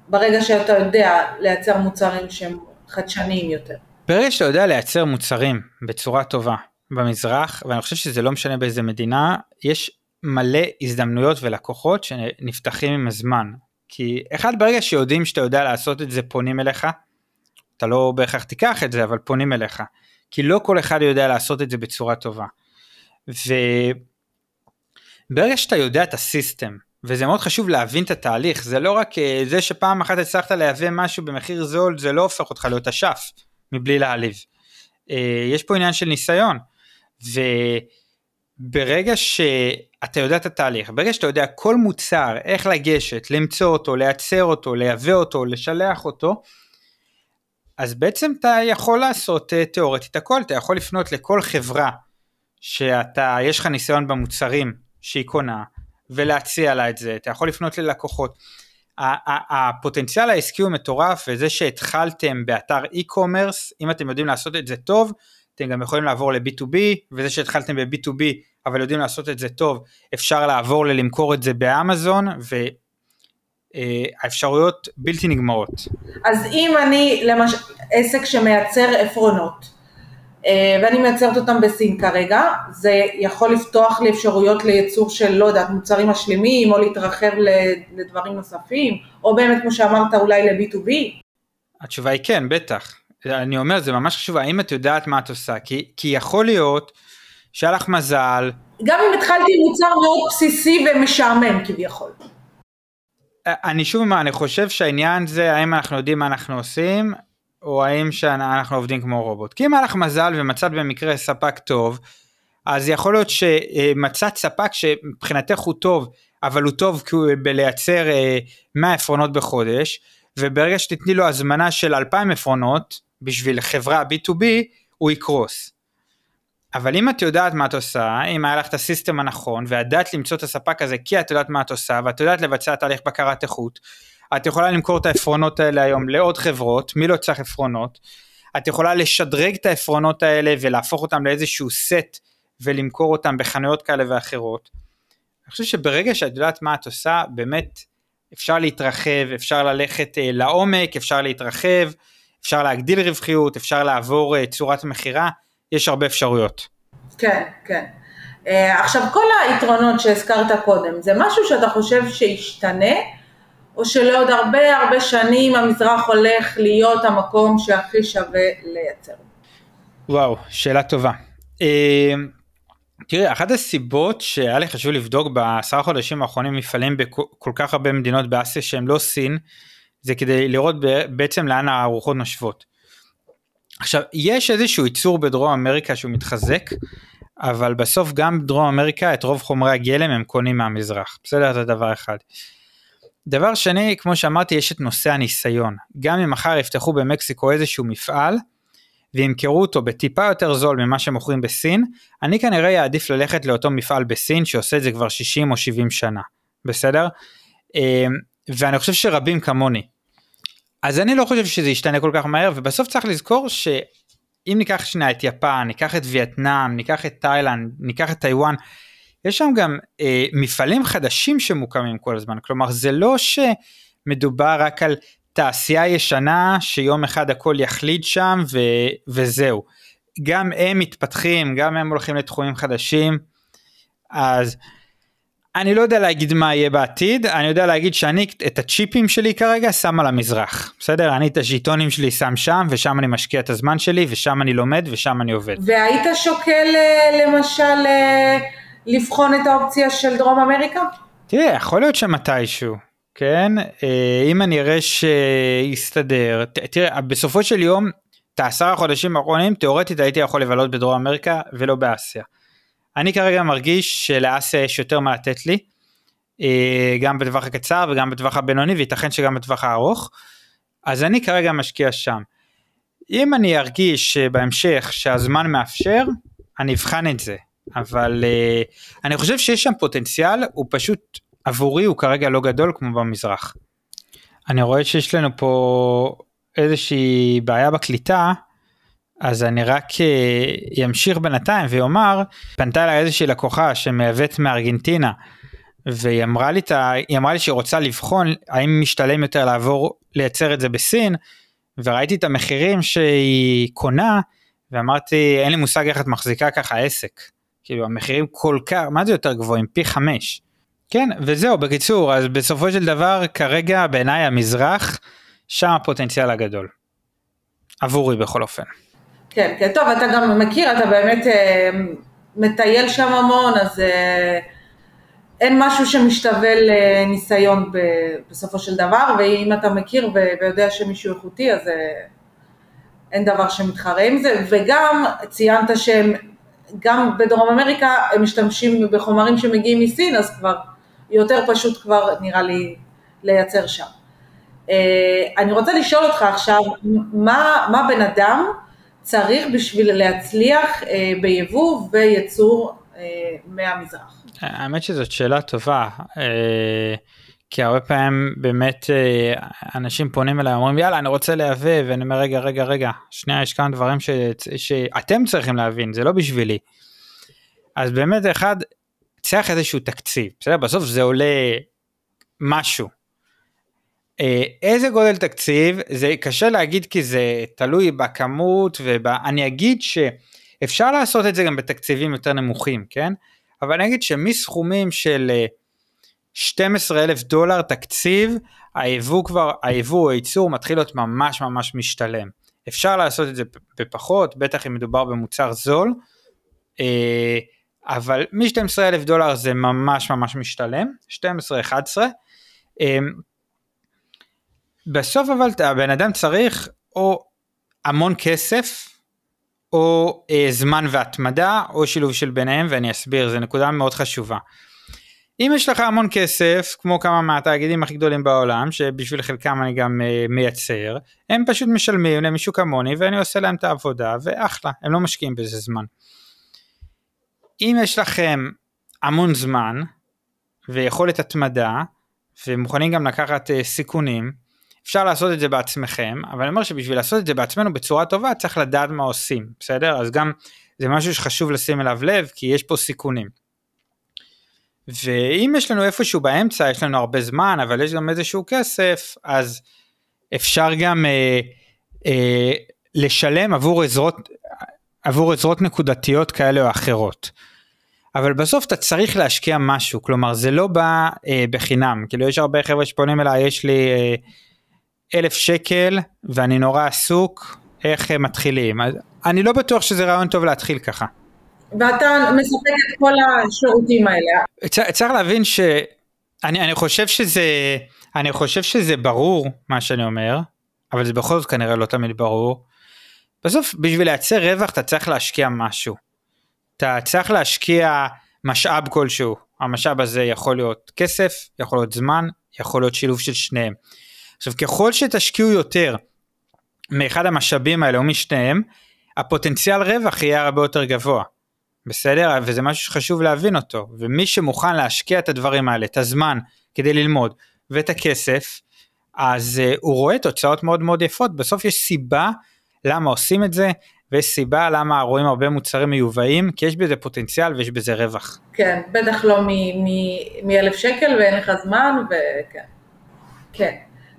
ברגע שאתה יודע לייצר מוצרים שהם חדשניים יותר. ברגע שאתה יודע לייצר מוצרים בצורה טובה במזרח, ואני חושב שזה לא משנה באיזה מדינה, יש מלא הזדמנויות ולקוחות שנפתחים עם הזמן. כי אחד ברגע שיודעים שאתה יודע לעשות את זה פונים אליך, אתה לא בהכרח תיקח את זה אבל פונים אליך. כי לא כל אחד יודע לעשות את זה בצורה טובה. וברגע שאתה יודע את הסיסטם, וזה מאוד חשוב להבין את התהליך, זה לא רק אה, זה שפעם אחת הצלחת לייבא משהו במחיר זול, זה לא הופך אותך להיות אשף, מבלי להעליב. אה, יש פה עניין של ניסיון. וברגע שאתה יודע את התהליך, ברגע שאתה יודע כל מוצר, איך לגשת, למצוא אותו, לייצר אותו, לייבא אותו, לשלח אותו, אז בעצם אתה יכול לעשות אה, תיאורטית הכל, אתה יכול לפנות לכל חברה שאתה, יש לך ניסיון במוצרים שהיא קונה, ולהציע לה את זה, אתה יכול לפנות ללקוחות. הפוטנציאל העסקי הוא מטורף, וזה שהתחלתם באתר e-commerce, אם אתם יודעים לעשות את זה טוב, אתם גם יכולים לעבור ל-B2B, וזה שהתחלתם ב-B2B, אבל יודעים לעשות את זה טוב, אפשר לעבור ללמכור את זה באמזון, והאפשרויות בלתי נגמרות. אז אם אני, למשל, עסק שמייצר עפרונות, אה, ואני מייצרת אותם בסין כרגע, זה יכול לפתוח לי אפשרויות לייצור של, לא יודעת, מוצרים משלימים, או להתרחב לדברים נוספים, או באמת, כמו שאמרת, אולי ל-B2B? התשובה היא כן, בטח. אני אומר, זה ממש חשוב, האם את יודעת מה את עושה? כי, כי יכול להיות שהיה לך מזל. גם אם התחלתי עם מוצר מאוד בסיסי ומשעמם כביכול. אני שוב אומר, אני חושב שהעניין זה האם אנחנו יודעים מה אנחנו עושים, או האם שאנחנו עובדים כמו רובוט. כי אם היה לך מזל ומצאת במקרה ספק טוב, אז יכול להיות שמצאת ספק שמבחינתך הוא טוב, אבל הוא טוב בלייצר 100 עפרונות בחודש, וברגע שתתני לו הזמנה של 2,000 עפרונות בשביל חברה B2B, הוא יקרוס. אבל אם את יודעת מה את עושה, אם היה לך את הסיסטם הנכון, וידעת למצוא את הספק הזה כי את יודעת מה את עושה, ואת יודעת לבצע תהליך בקרת איכות, את יכולה למכור את העפרונות האלה היום לעוד חברות, מי לא צריך עפרונות, את יכולה לשדרג את העפרונות האלה ולהפוך אותם לאיזשהו סט ולמכור אותם בחנויות כאלה ואחרות. אני חושב שברגע שאת יודעת מה את עושה, באמת אפשר להתרחב, אפשר ללכת אה, לעומק, אפשר להתרחב, אפשר להגדיל רווחיות, אפשר לעבור אה, צורת מכירה, יש הרבה אפשרויות. כן, כן. אה, עכשיו כל היתרונות שהזכרת קודם, זה משהו שאתה חושב שישתנה או שלעוד הרבה הרבה שנים המזרח הולך להיות המקום שהכי שווה לייצר? וואו, שאלה טובה. אה, תראי, אחת הסיבות שהיה לי חשוב לבדוק בעשרה חודשים האחרונים מפעלים בכל כך הרבה מדינות באסיה שהם לא סין, זה כדי לראות בעצם לאן הרוחות נושבות. עכשיו, יש איזשהו ייצור בדרום אמריקה שהוא מתחזק, אבל בסוף גם בדרום אמריקה את רוב חומרי הגלם הם קונים מהמזרח, בסדר? זה דבר אחד. דבר שני, כמו שאמרתי, יש את נושא הניסיון. גם אם מחר יפתחו במקסיקו איזשהו מפעל, וימכרו אותו בטיפה יותר זול ממה שמוכרים בסין, אני כנראה אעדיף ללכת לאותו מפעל בסין שעושה את זה כבר 60 או 70 שנה, בסדר? אמ, ואני חושב שרבים כמוני. אז אני לא חושב שזה ישתנה כל כך מהר, ובסוף צריך לזכור שאם ניקח שנייה את יפן, ניקח את וייטנאם, ניקח את תאילנד, ניקח את טיוואן, יש שם גם אה, מפעלים חדשים שמוקמים כל הזמן, כלומר זה לא שמדובר רק על תעשייה ישנה שיום אחד הכל יחליד שם ו, וזהו. גם הם מתפתחים, גם הם הולכים לתחומים חדשים, אז אני לא יודע להגיד מה יהיה בעתיד, אני יודע להגיד שאני את הצ'יפים שלי כרגע שם על המזרח, בסדר? אני את הז'יטונים שלי שם שם, ושם אני משקיע את הזמן שלי, ושם אני לומד, ושם אני עובד. והיית שוקל אה, למשל אה, לבחון את האופציה של דרום אמריקה? תראה, יכול להיות שמתישהו, כן? אה, אם אני אראה שיסתדר, תראה, בסופו של יום, את העשרה חודשים האחרונים, תאורטית הייתי יכול לבלות בדרום אמריקה ולא באסיה. אני כרגע מרגיש שלאסיה יש יותר מה לתת לי, אה, גם בטווח הקצר וגם בטווח הבינוני, וייתכן שגם בטווח הארוך, אז אני כרגע משקיע שם. אם אני ארגיש בהמשך שהזמן מאפשר, אני אבחן את זה. אבל uh, אני חושב שיש שם פוטנציאל, הוא פשוט עבורי הוא כרגע לא גדול כמו במזרח. אני רואה שיש לנו פה איזושהי בעיה בקליטה, אז אני רק אמשיך uh, בינתיים ואומר, פנתה אליי איזושהי לקוחה שמייבאת מארגנטינה, והיא אמרה לי, היא אמרה לי שהיא רוצה לבחון האם משתלם יותר לעבור לייצר את זה בסין, וראיתי את המחירים שהיא קונה, ואמרתי אין לי מושג איך את מחזיקה ככה עסק. כאילו המחירים כל כך, מה זה יותר גבוהים? פי חמש. כן, וזהו, בקיצור, אז בסופו של דבר, כרגע בעיניי המזרח, שם הפוטנציאל הגדול. עבורי בכל אופן. כן, כן, טוב, אתה גם מכיר, אתה באמת אה, מטייל שם המון, אז אה, אין משהו שמשתווה לניסיון ב, בסופו של דבר, ואם אתה מכיר ויודע שמישהו איכותי, אז אה, אין דבר שמתחרה עם זה, וגם ציינת שהם גם בדרום אמריקה הם משתמשים בחומרים שמגיעים מסין, אז כבר יותר פשוט כבר נראה לי לייצר שם. אני רוצה לשאול אותך עכשיו, מה, מה בן אדם צריך בשביל להצליח ביבוא וייצור מהמזרח? האמת שזאת שאלה טובה. כי הרבה פעמים באמת אה, אנשים פונים אליי אומרים יאללה אני רוצה לייבא ואני אומר רגע רגע רגע שנייה יש כמה דברים ש, שאתם צריכים להבין זה לא בשבילי. אז באמת אחד צריך איזשהו תקציב בסדר בסוף זה עולה משהו. אה, איזה גודל תקציב זה קשה להגיד כי זה תלוי בכמות ואני אגיד שאפשר לעשות את זה גם בתקציבים יותר נמוכים כן אבל אני אגיד שמסכומים של אה, 12 אלף דולר תקציב, היבוא כבר, היבוא או הייצור מתחיל להיות ממש ממש משתלם. אפשר לעשות את זה בפחות, בטח אם מדובר במוצר זול, אה, אבל מ-12 אלף דולר זה ממש ממש משתלם, 12-11. אה, בסוף אבל הבן אדם צריך או המון כסף, או אה, זמן והתמדה, או שילוב של ביניהם, ואני אסביר, זו נקודה מאוד חשובה. אם יש לך המון כסף, כמו כמה מהתאגידים הכי גדולים בעולם, שבשביל חלקם אני גם uh, מייצר, הם פשוט משלמים למישהו כמוני ואני עושה להם את העבודה, ואחלה, הם לא משקיעים בזה זמן. אם יש לכם המון זמן, ויכולת התמדה, ומוכנים גם לקחת uh, סיכונים, אפשר לעשות את זה בעצמכם, אבל אני אומר שבשביל לעשות את זה בעצמנו בצורה טובה צריך לדעת מה עושים, בסדר? אז גם זה משהו שחשוב לשים אליו לב, כי יש פה סיכונים. ואם יש לנו איפשהו באמצע, יש לנו הרבה זמן, אבל יש גם איזשהו כסף, אז אפשר גם אה, אה, לשלם עבור עזרות, עבור עזרות נקודתיות כאלה או אחרות. אבל בסוף אתה צריך להשקיע משהו, כלומר זה לא בא אה, בחינם, כאילו יש הרבה חבר'ה שפונים אליי, יש לי אה, אלף שקל ואני נורא עסוק, איך הם מתחילים? אני לא בטוח שזה רעיון טוב להתחיל ככה. ואתה מספק את כל השירותים האלה. צריך להבין שאני אני חושב שזה אני חושב שזה ברור מה שאני אומר אבל זה בכל זאת כנראה לא תמיד ברור. בסוף בשביל לייצר רווח אתה צריך להשקיע משהו. אתה צריך להשקיע משאב כלשהו המשאב הזה יכול להיות כסף יכול להיות זמן יכול להיות שילוב של שניהם. עכשיו ככל שתשקיעו יותר מאחד המשאבים האלה או משניהם הפוטנציאל רווח יהיה הרבה יותר גבוה. בסדר? וזה משהו שחשוב להבין אותו, ומי שמוכן להשקיע את הדברים האלה, את הזמן כדי ללמוד, ואת הכסף, אז uh, הוא רואה תוצאות מאוד מאוד יפות, בסוף יש סיבה למה עושים את זה, ויש סיבה למה רואים הרבה מוצרים מיובאים, כי יש בזה פוטנציאל ויש בזה רווח. כן, בטח לא מאלף שקל ואין לך זמן, וכן. כן.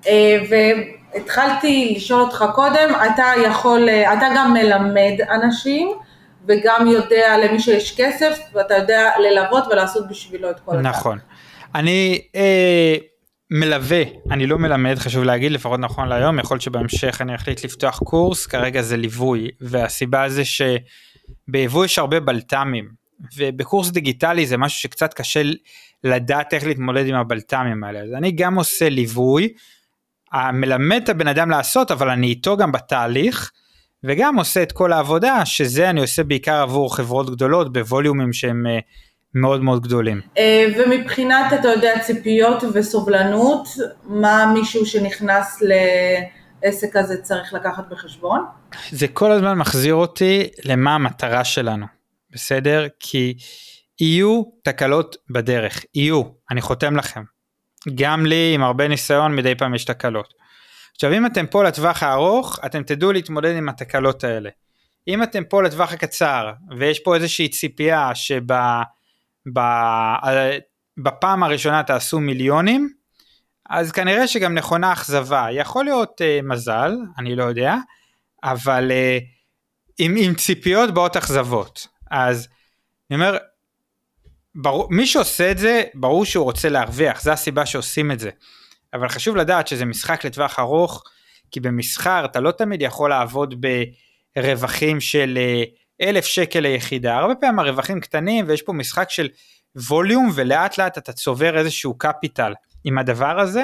אה, והתחלתי לשאול אותך קודם, אתה יכול, אה, אתה גם מלמד אנשים, וגם יודע למי שיש כסף, ואתה יודע ללוות ולעשות בשבילו את כל הדבר. נכון. אני אה, מלווה, אני לא מלמד, חשוב להגיד, לפחות נכון להיום, יכול להיות שבהמשך אני אחליט לפתוח קורס, כרגע זה ליווי, והסיבה זה שביבוא יש הרבה בלת"מים, ובקורס דיגיטלי זה משהו שקצת קשה לדעת איך להתמודד עם הבלת"מים האלה, אז אני גם עושה ליווי, מלמד את הבן אדם לעשות, אבל אני איתו גם בתהליך, וגם עושה את כל העבודה, שזה אני עושה בעיקר עבור חברות גדולות בווליומים שהם אה, מאוד מאוד גדולים. אה, ומבחינת, אתה יודע, ציפיות וסובלנות, מה מישהו שנכנס לעסק הזה צריך לקחת בחשבון? זה כל הזמן מחזיר אותי למה המטרה שלנו, בסדר? כי יהיו תקלות בדרך, יהיו, אני חותם לכם. גם לי עם הרבה ניסיון מדי פעם יש תקלות. עכשיו אם אתם פה לטווח הארוך אתם תדעו להתמודד עם התקלות האלה. אם אתם פה לטווח הקצר ויש פה איזושהי ציפייה שבפעם הראשונה תעשו מיליונים אז כנראה שגם נכונה אכזבה. יכול להיות uh, מזל אני לא יודע אבל uh, עם, עם ציפיות באות אכזבות. אז אני אומר ברור, מי שעושה את זה ברור שהוא רוצה להרוויח זה הסיבה שעושים את זה אבל חשוב לדעת שזה משחק לטווח ארוך, כי במסחר אתה לא תמיד יכול לעבוד ברווחים של אה, אלף שקל ליחידה, הרבה פעמים הרווחים קטנים ויש פה משחק של ווליום ולאט לאט אתה צובר איזשהו קפיטל עם הדבר הזה.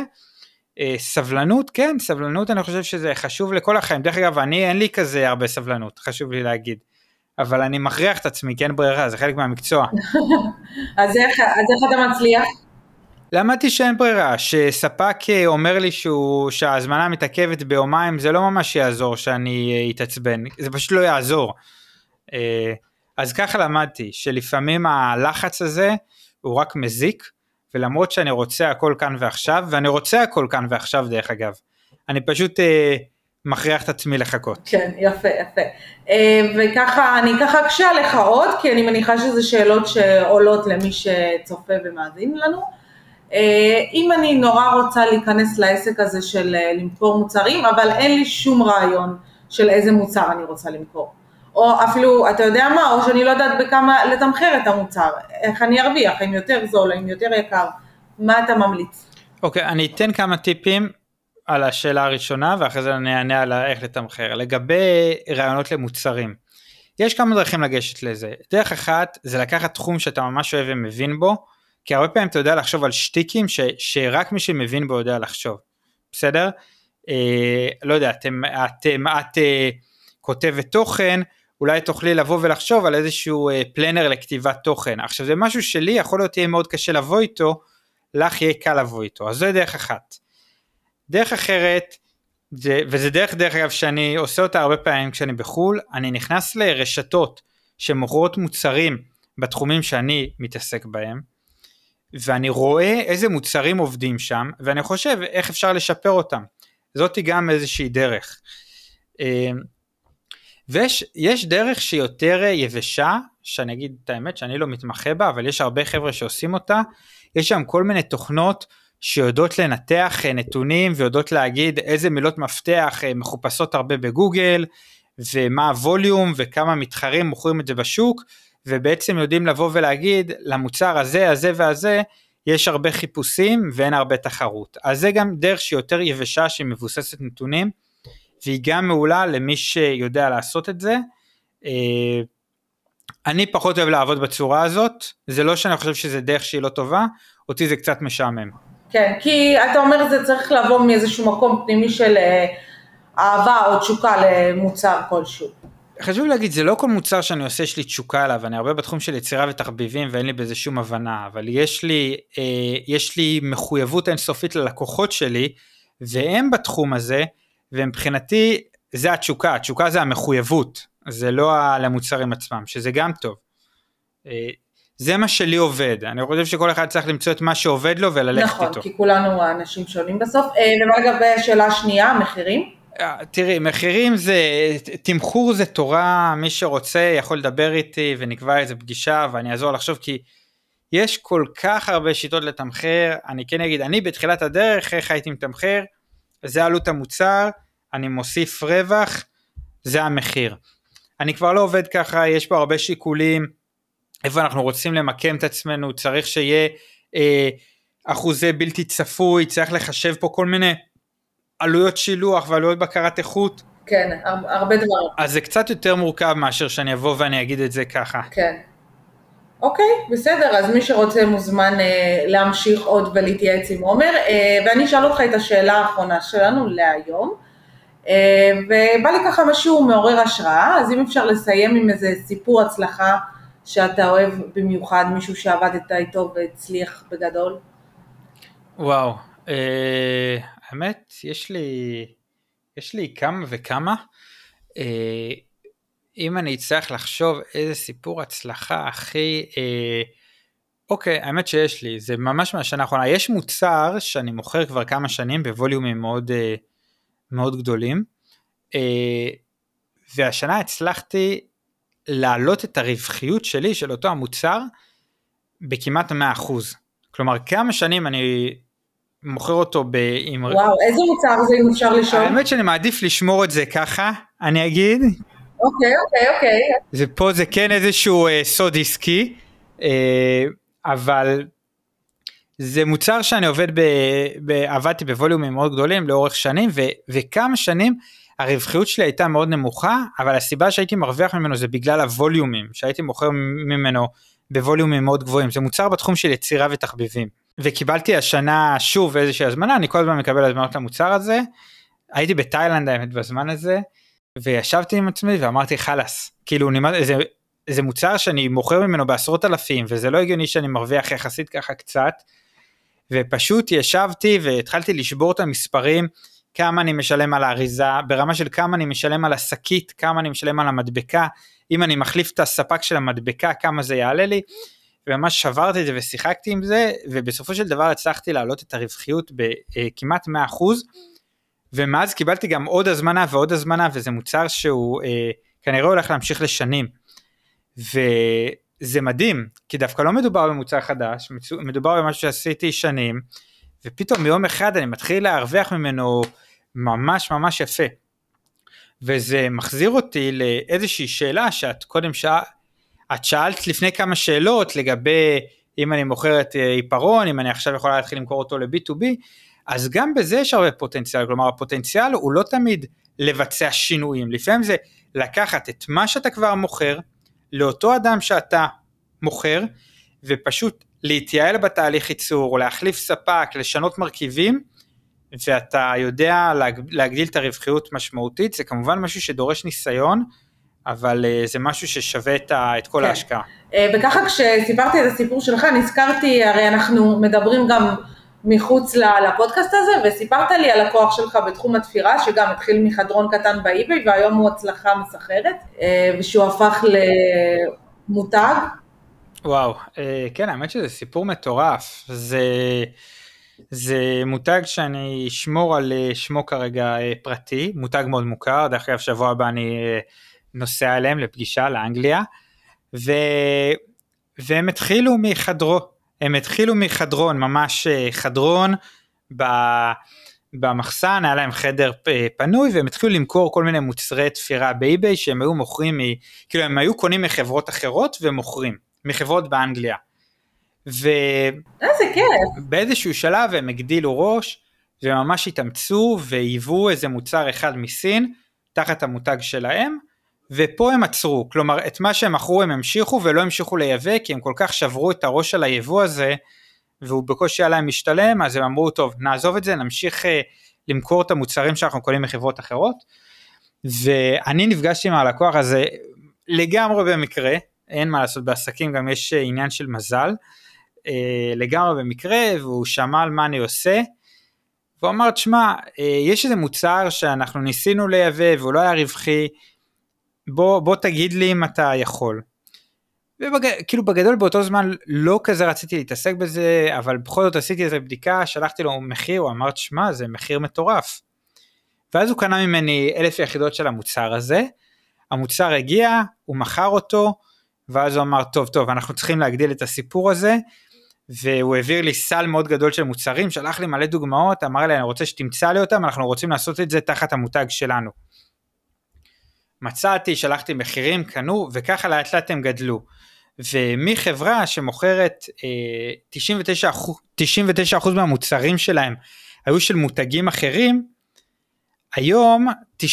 אה, סבלנות, כן, סבלנות אני חושב שזה חשוב לכל החיים. דרך אגב, אני אין לי כזה הרבה סבלנות, חשוב לי להגיד. אבל אני מכריח את עצמי, כי אין ברירה, זה חלק מהמקצוע. אז, איך, אז איך אתה מצליח? למדתי שאין ברירה, שספק אה, אומר לי שהוא, שההזמנה מתעכבת ביומיים, זה לא ממש יעזור שאני אה, אתעצבן, זה פשוט לא יעזור. אה, אז ככה למדתי, שלפעמים הלחץ הזה הוא רק מזיק, ולמרות שאני רוצה הכל כאן ועכשיו, ואני רוצה הכל כאן ועכשיו דרך אגב, אני פשוט מכריח את עצמי לחכות. כן, יפה, יפה. וככה, אני ככה אקשה עליך עוד, כי אני מניחה שזה שאלות שעולות למי שצופה ומאזין לנו. אה, אם אני נורא רוצה להיכנס לעסק הזה של אה, למכור מוצרים, אבל אין לי שום רעיון של איזה מוצר אני רוצה למכור. או אפילו, אתה יודע מה, או שאני לא יודעת בכמה לתמחר את המוצר, איך אני ארוויח, האם יותר זול, האם יותר יקר, מה אתה ממליץ? אוקיי, okay, אני אתן כמה טיפים על השאלה הראשונה ואחרי זה אני אענה על איך לתמחר. לגבי רעיונות למוצרים, יש כמה דרכים לגשת לזה. דרך אחת זה לקחת תחום שאתה ממש אוהב ומבין בו, כי הרבה פעמים אתה יודע לחשוב על שטיקים ש, שרק מי שמבין בו יודע לחשוב, בסדר? אה, לא יודע, אתם, אתם, את אה, כותבת תוכן, אולי תוכלי לבוא ולחשוב על איזשהו אה, פלנר לכתיבת תוכן. עכשיו זה משהו שלי יכול להיות יהיה מאוד קשה לבוא איתו, לך יהיה קל לבוא איתו, אז זו דרך אחת. דרך אחרת, זה, וזה דרך דרך אגב שאני עושה אותה הרבה פעמים כשאני בחו"ל, אני נכנס לרשתות שמוכרות מוצרים בתחומים שאני מתעסק בהם, ואני רואה איזה מוצרים עובדים שם, ואני חושב איך אפשר לשפר אותם. זאתי גם איזושהי דרך. אה, ויש דרך שהיא יותר יבשה, שאני אגיד את האמת שאני לא מתמחה בה, אבל יש הרבה חבר'ה שעושים אותה, יש שם כל מיני תוכנות שיודעות לנתח אה, נתונים ויודעות להגיד איזה מילות מפתח אה, מחופשות הרבה בגוגל, ומה הווליום וכמה מתחרים מוכרים את זה בשוק, ובעצם יודעים לבוא ולהגיד למוצר הזה, הזה והזה, יש הרבה חיפושים ואין הרבה תחרות. אז זה גם דרך שהיא יותר יבשה שהיא מבוססת נתונים, והיא גם מעולה למי שיודע לעשות את זה. אה, אני פחות אוהב לעבוד בצורה הזאת, זה לא שאני חושב שזה דרך שהיא לא טובה, אותי זה קצת משעמם. כן, כי אתה אומר זה צריך לבוא מאיזשהו מקום פנימי של אה, אהבה או תשוקה למוצר כלשהו. חשוב להגיד זה לא כל מוצר שאני עושה יש לי תשוקה עליו אני הרבה בתחום של יצירה ותחביבים ואין לי בזה שום הבנה אבל יש לי אה, יש לי מחויבות אינסופית ללקוחות שלי והם בתחום הזה ומבחינתי זה התשוקה התשוקה זה המחויבות זה לא למוצרים עצמם שזה גם טוב. אה, זה מה שלי עובד אני חושב שכל אחד צריך למצוא את מה שעובד לו וללכת נכון, איתו. נכון כי כולנו אנשים שונים בסוף אה, ומה לגבי השאלה השנייה מחירים? תראי, מחירים זה, תמחור זה תורה, מי שרוצה יכול לדבר איתי ונקבע איזה פגישה ואני אעזור לחשוב כי יש כל כך הרבה שיטות לתמחר, אני כן אגיד, אני בתחילת הדרך, איך הייתי מתמחר, זה עלות המוצר, אני מוסיף רווח, זה המחיר. אני כבר לא עובד ככה, יש פה הרבה שיקולים, איפה אנחנו רוצים למקם את עצמנו, צריך שיהיה אה, אחוזי בלתי צפוי, צריך לחשב פה כל מיני עלויות שילוח ועלויות בקרת איכות. כן, הרבה דברים. אז זה קצת יותר מורכב מאשר שאני אבוא ואני אגיד את זה ככה. כן. אוקיי, בסדר, אז מי שרוצה מוזמן אה, להמשיך עוד ולהתייעץ עם עומר, אה, ואני אשאל אותך את השאלה האחרונה שלנו להיום, אה, ובא לי ככה משהו מעורר השראה, אז אם אפשר לסיים עם איזה סיפור הצלחה שאתה אוהב במיוחד, מישהו שעבדת איתו והצליח בגדול. וואו, אה, האמת, יש לי, יש לי כמה וכמה. אה, אם אני אצטרך לחשוב איזה סיפור הצלחה הכי... אה, אוקיי, האמת שיש לי, זה ממש מהשנה האחרונה. יש מוצר שאני מוכר כבר כמה שנים בווליומים מאוד, אה, מאוד גדולים, והשנה הצלחתי להעלות את הרווחיות שלי, של אותו המוצר, בכמעט 100%. כלומר, כמה שנים אני מוכר אותו ב... עם... וואו, איזה מוצר זה אם אפשר לשאול? האמת שאני מעדיף לשמור את זה ככה, אני אגיד. אוקיי, אוקיי, אוקיי. זה פה זה כן איזשהו אה, סוד עסקי, אה, אבל זה מוצר שאני עובד ב... ב... עבדתי בווליומים מאוד גדולים לאורך שנים, ו... וכמה שנים הרווחיות שלי הייתה מאוד נמוכה, אבל הסיבה שהייתי מרוויח ממנו זה בגלל הווליומים, שהייתי מוכר ממנו בווליומים מאוד גבוהים. זה מוצר בתחום של יצירה ותחביבים. וקיבלתי השנה שוב איזושהי הזמנה, אני כל הזמן מקבל הזמנות למוצר הזה. הייתי בתאילנד האמת בזמן הזה, וישבתי עם עצמי ואמרתי חלאס, כאילו זה, זה מוצר שאני מוכר ממנו בעשרות אלפים וזה לא הגיוני שאני מרוויח יחסית ככה קצת, ופשוט ישבתי והתחלתי לשבור את המספרים, כמה אני משלם על האריזה, ברמה של כמה אני משלם על השקית, כמה אני משלם על המדבקה, אם אני מחליף את הספק של המדבקה, כמה זה יעלה לי, וממש שברתי את זה ושיחקתי עם זה, ובסופו של דבר הצלחתי להעלות את הרווחיות בכמעט 100%, ומאז קיבלתי גם עוד הזמנה ועוד הזמנה, וזה מוצר שהוא אה, כנראה הולך להמשיך לשנים. וזה מדהים, כי דווקא לא מדובר במוצר חדש, מדובר במשהו שעשיתי שנים, ופתאום מיום אחד אני מתחיל להרוויח ממנו ממש ממש יפה. וזה מחזיר אותי לאיזושהי שאלה שאת קודם שאלת, את שאלת לפני כמה שאלות לגבי אם אני מוכר את אה, עיפרון, אם אני עכשיו יכולה להתחיל למכור אותו ל-B2B, אז גם בזה יש הרבה פוטנציאל, כלומר הפוטנציאל הוא לא תמיד לבצע שינויים, לפעמים זה לקחת את מה שאתה כבר מוכר, לאותו אדם שאתה מוכר, ופשוט להתייעל בתהליך ייצור, להחליף ספק, לשנות מרכיבים, ואתה יודע להגדיל את הרווחיות משמעותית, זה כמובן משהו שדורש ניסיון, אבל uh, זה משהו ששווה את, ה, את כל כן. ההשקעה. Uh, וככה כשסיפרתי את הסיפור שלך, נזכרתי, הרי אנחנו מדברים גם מחוץ לפודקאסט הזה, וסיפרת לי על הכוח שלך בתחום התפירה, שגם התחיל מחדרון קטן באיביי, והיום הוא הצלחה מסחרת, uh, ושהוא הפך למותג. וואו, כן, האמת שזה סיפור מטורף. זה... זה מותג שאני אשמור על אה, שמו כרגע אה, פרטי, מותג מאוד מוכר, דרך אגב שבוע הבא אני אה, נוסע אליהם לפגישה לאנגליה, ו... והם התחילו מחדרו, הם התחילו מחדרון, ממש חדרון ב... במחסן, היה להם חדר פנוי והם התחילו למכור כל מיני מוצרי תפירה באיביי שהם היו מוכרים, מ... כאילו הם היו קונים מחברות אחרות ומוכרים, מחברות באנגליה. ובאיזשהו שלב הם הגדילו ראש וממש התאמצו והיוו איזה מוצר אחד מסין תחת המותג שלהם ופה הם עצרו, כלומר את מה שהם מכרו הם המשיכו ולא המשיכו לייבא כי הם כל כך שברו את הראש של היבוא הזה והוא בקושי היה להם משתלם אז הם אמרו טוב נעזוב את זה נמשיך uh, למכור את המוצרים שאנחנו קונים מחברות אחרות ואני נפגשתי עם הלקוח הזה לגמרי במקרה אין מה לעשות בעסקים גם יש אה, עניין של מזל אה, לגמרי במקרה והוא שמע על מה אני עושה. והוא אמר תשמע אה, יש איזה מוצר שאנחנו ניסינו לייבא והוא לא היה רווחי בוא, בוא תגיד לי אם אתה יכול. וכאילו בגדול באותו זמן לא כזה רציתי להתעסק בזה אבל בכל זאת עשיתי איזה בדיקה שלחתי לו מחיר הוא אמר תשמע זה מחיר מטורף. ואז הוא קנה ממני אלף יחידות של המוצר הזה המוצר הגיע הוא מכר אותו ואז הוא אמר טוב טוב אנחנו צריכים להגדיל את הסיפור הזה והוא העביר לי סל מאוד גדול של מוצרים, שלח לי מלא דוגמאות, אמר לי אני רוצה שתמצא לי אותם, אנחנו רוצים לעשות את זה תחת המותג שלנו. מצאתי, שלחתי מחירים, קנו, וככה לאט לאט הם גדלו. ומחברה שמוכרת אה, 99%, 99% מהמוצרים שלהם היו של מותגים אחרים, היום 90%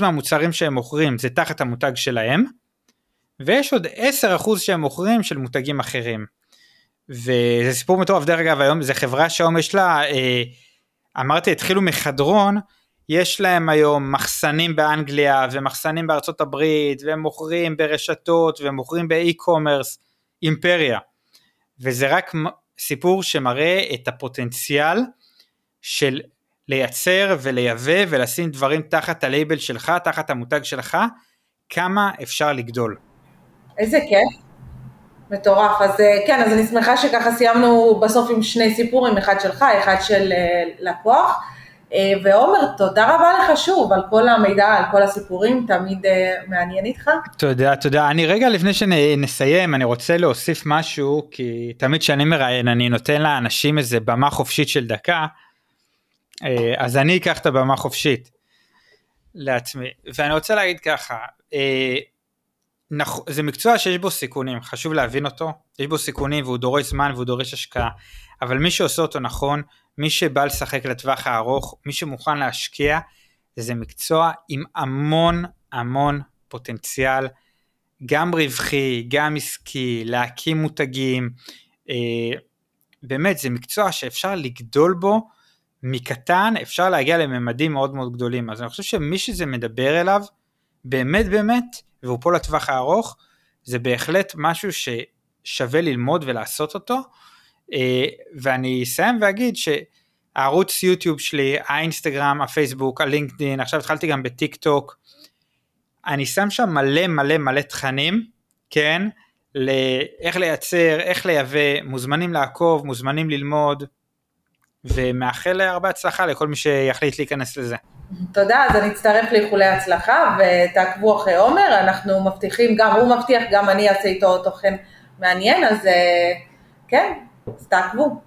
מהמוצרים שהם מוכרים זה תחת המותג שלהם, ויש עוד 10% שהם מוכרים של מותגים אחרים. וזה סיפור מטורף דרך אגב היום זה חברה שהיום יש לה אה, אמרתי התחילו מחדרון יש להם היום מחסנים באנגליה ומחסנים בארצות הברית והם מוכרים ברשתות והם מוכרים באי-קומרס אימפריה וזה רק סיפור שמראה את הפוטנציאל של לייצר ולייבא ולשים דברים תחת הלייבל שלך תחת המותג שלך כמה אפשר לגדול. איזה כיף. מטורף, אז אה, כן, אז אני שמחה שככה סיימנו בסוף עם שני סיפורים, אחד שלך, אחד של אה, לקוח. אה, ועומר, תודה רבה לך שוב על כל המידע, על כל הסיפורים, תמיד מעניין איתך. תודה, תודה. אני רגע לפני שנסיים, אני רוצה להוסיף משהו, כי תמיד כשאני מראיין, אני נותן לאנשים איזה במה חופשית של דקה, אז אני אקח את הבמה חופשית לעצמי. ואני רוצה להגיד ככה. זה מקצוע שיש בו סיכונים, חשוב להבין אותו, יש בו סיכונים והוא דורש זמן והוא דורש השקעה, אבל מי שעושה אותו נכון, מי שבא לשחק לטווח הארוך, מי שמוכן להשקיע, זה מקצוע עם המון המון פוטנציאל, גם רווחי, גם עסקי, להקים מותגים, אה, באמת זה מקצוע שאפשר לגדול בו מקטן, אפשר להגיע לממדים מאוד מאוד גדולים, אז אני חושב שמי שזה מדבר אליו, באמת באמת, והוא פה לטווח הארוך, זה בהחלט משהו ששווה ללמוד ולעשות אותו, ואני אסיים ואגיד שהערוץ יוטיוב שלי, האינסטגרם, הפייסבוק, הלינקדאין, עכשיו התחלתי גם בטיק טוק, אני שם שם מלא מלא מלא תכנים, כן, לאיך לייצר, איך לייבא, מוזמנים לעקוב, מוזמנים ללמוד, ומאחל הרבה הצלחה לכל מי שיחליט להיכנס לזה. תודה, אז אני אצטרף לאיחולי הצלחה ותעקבו אחרי עומר, אנחנו מבטיחים, גם הוא מבטיח, גם אני אעשה איתו תוכן מעניין, אז אה, כן, אז תעקבו.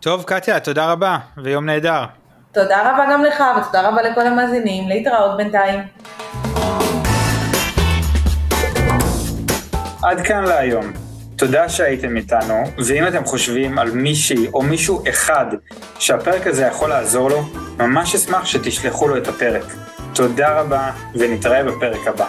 טוב, קטיה, תודה רבה, ויום נהדר. תודה רבה גם לך, ותודה רבה לכל המאזינים, להתראות בינתיים. עד כאן להיום. תודה שהייתם איתנו, ואם אתם חושבים על מישהי או מישהו אחד שהפרק הזה יכול לעזור לו, ממש אשמח שתשלחו לו את הפרק. תודה רבה, ונתראה בפרק הבא.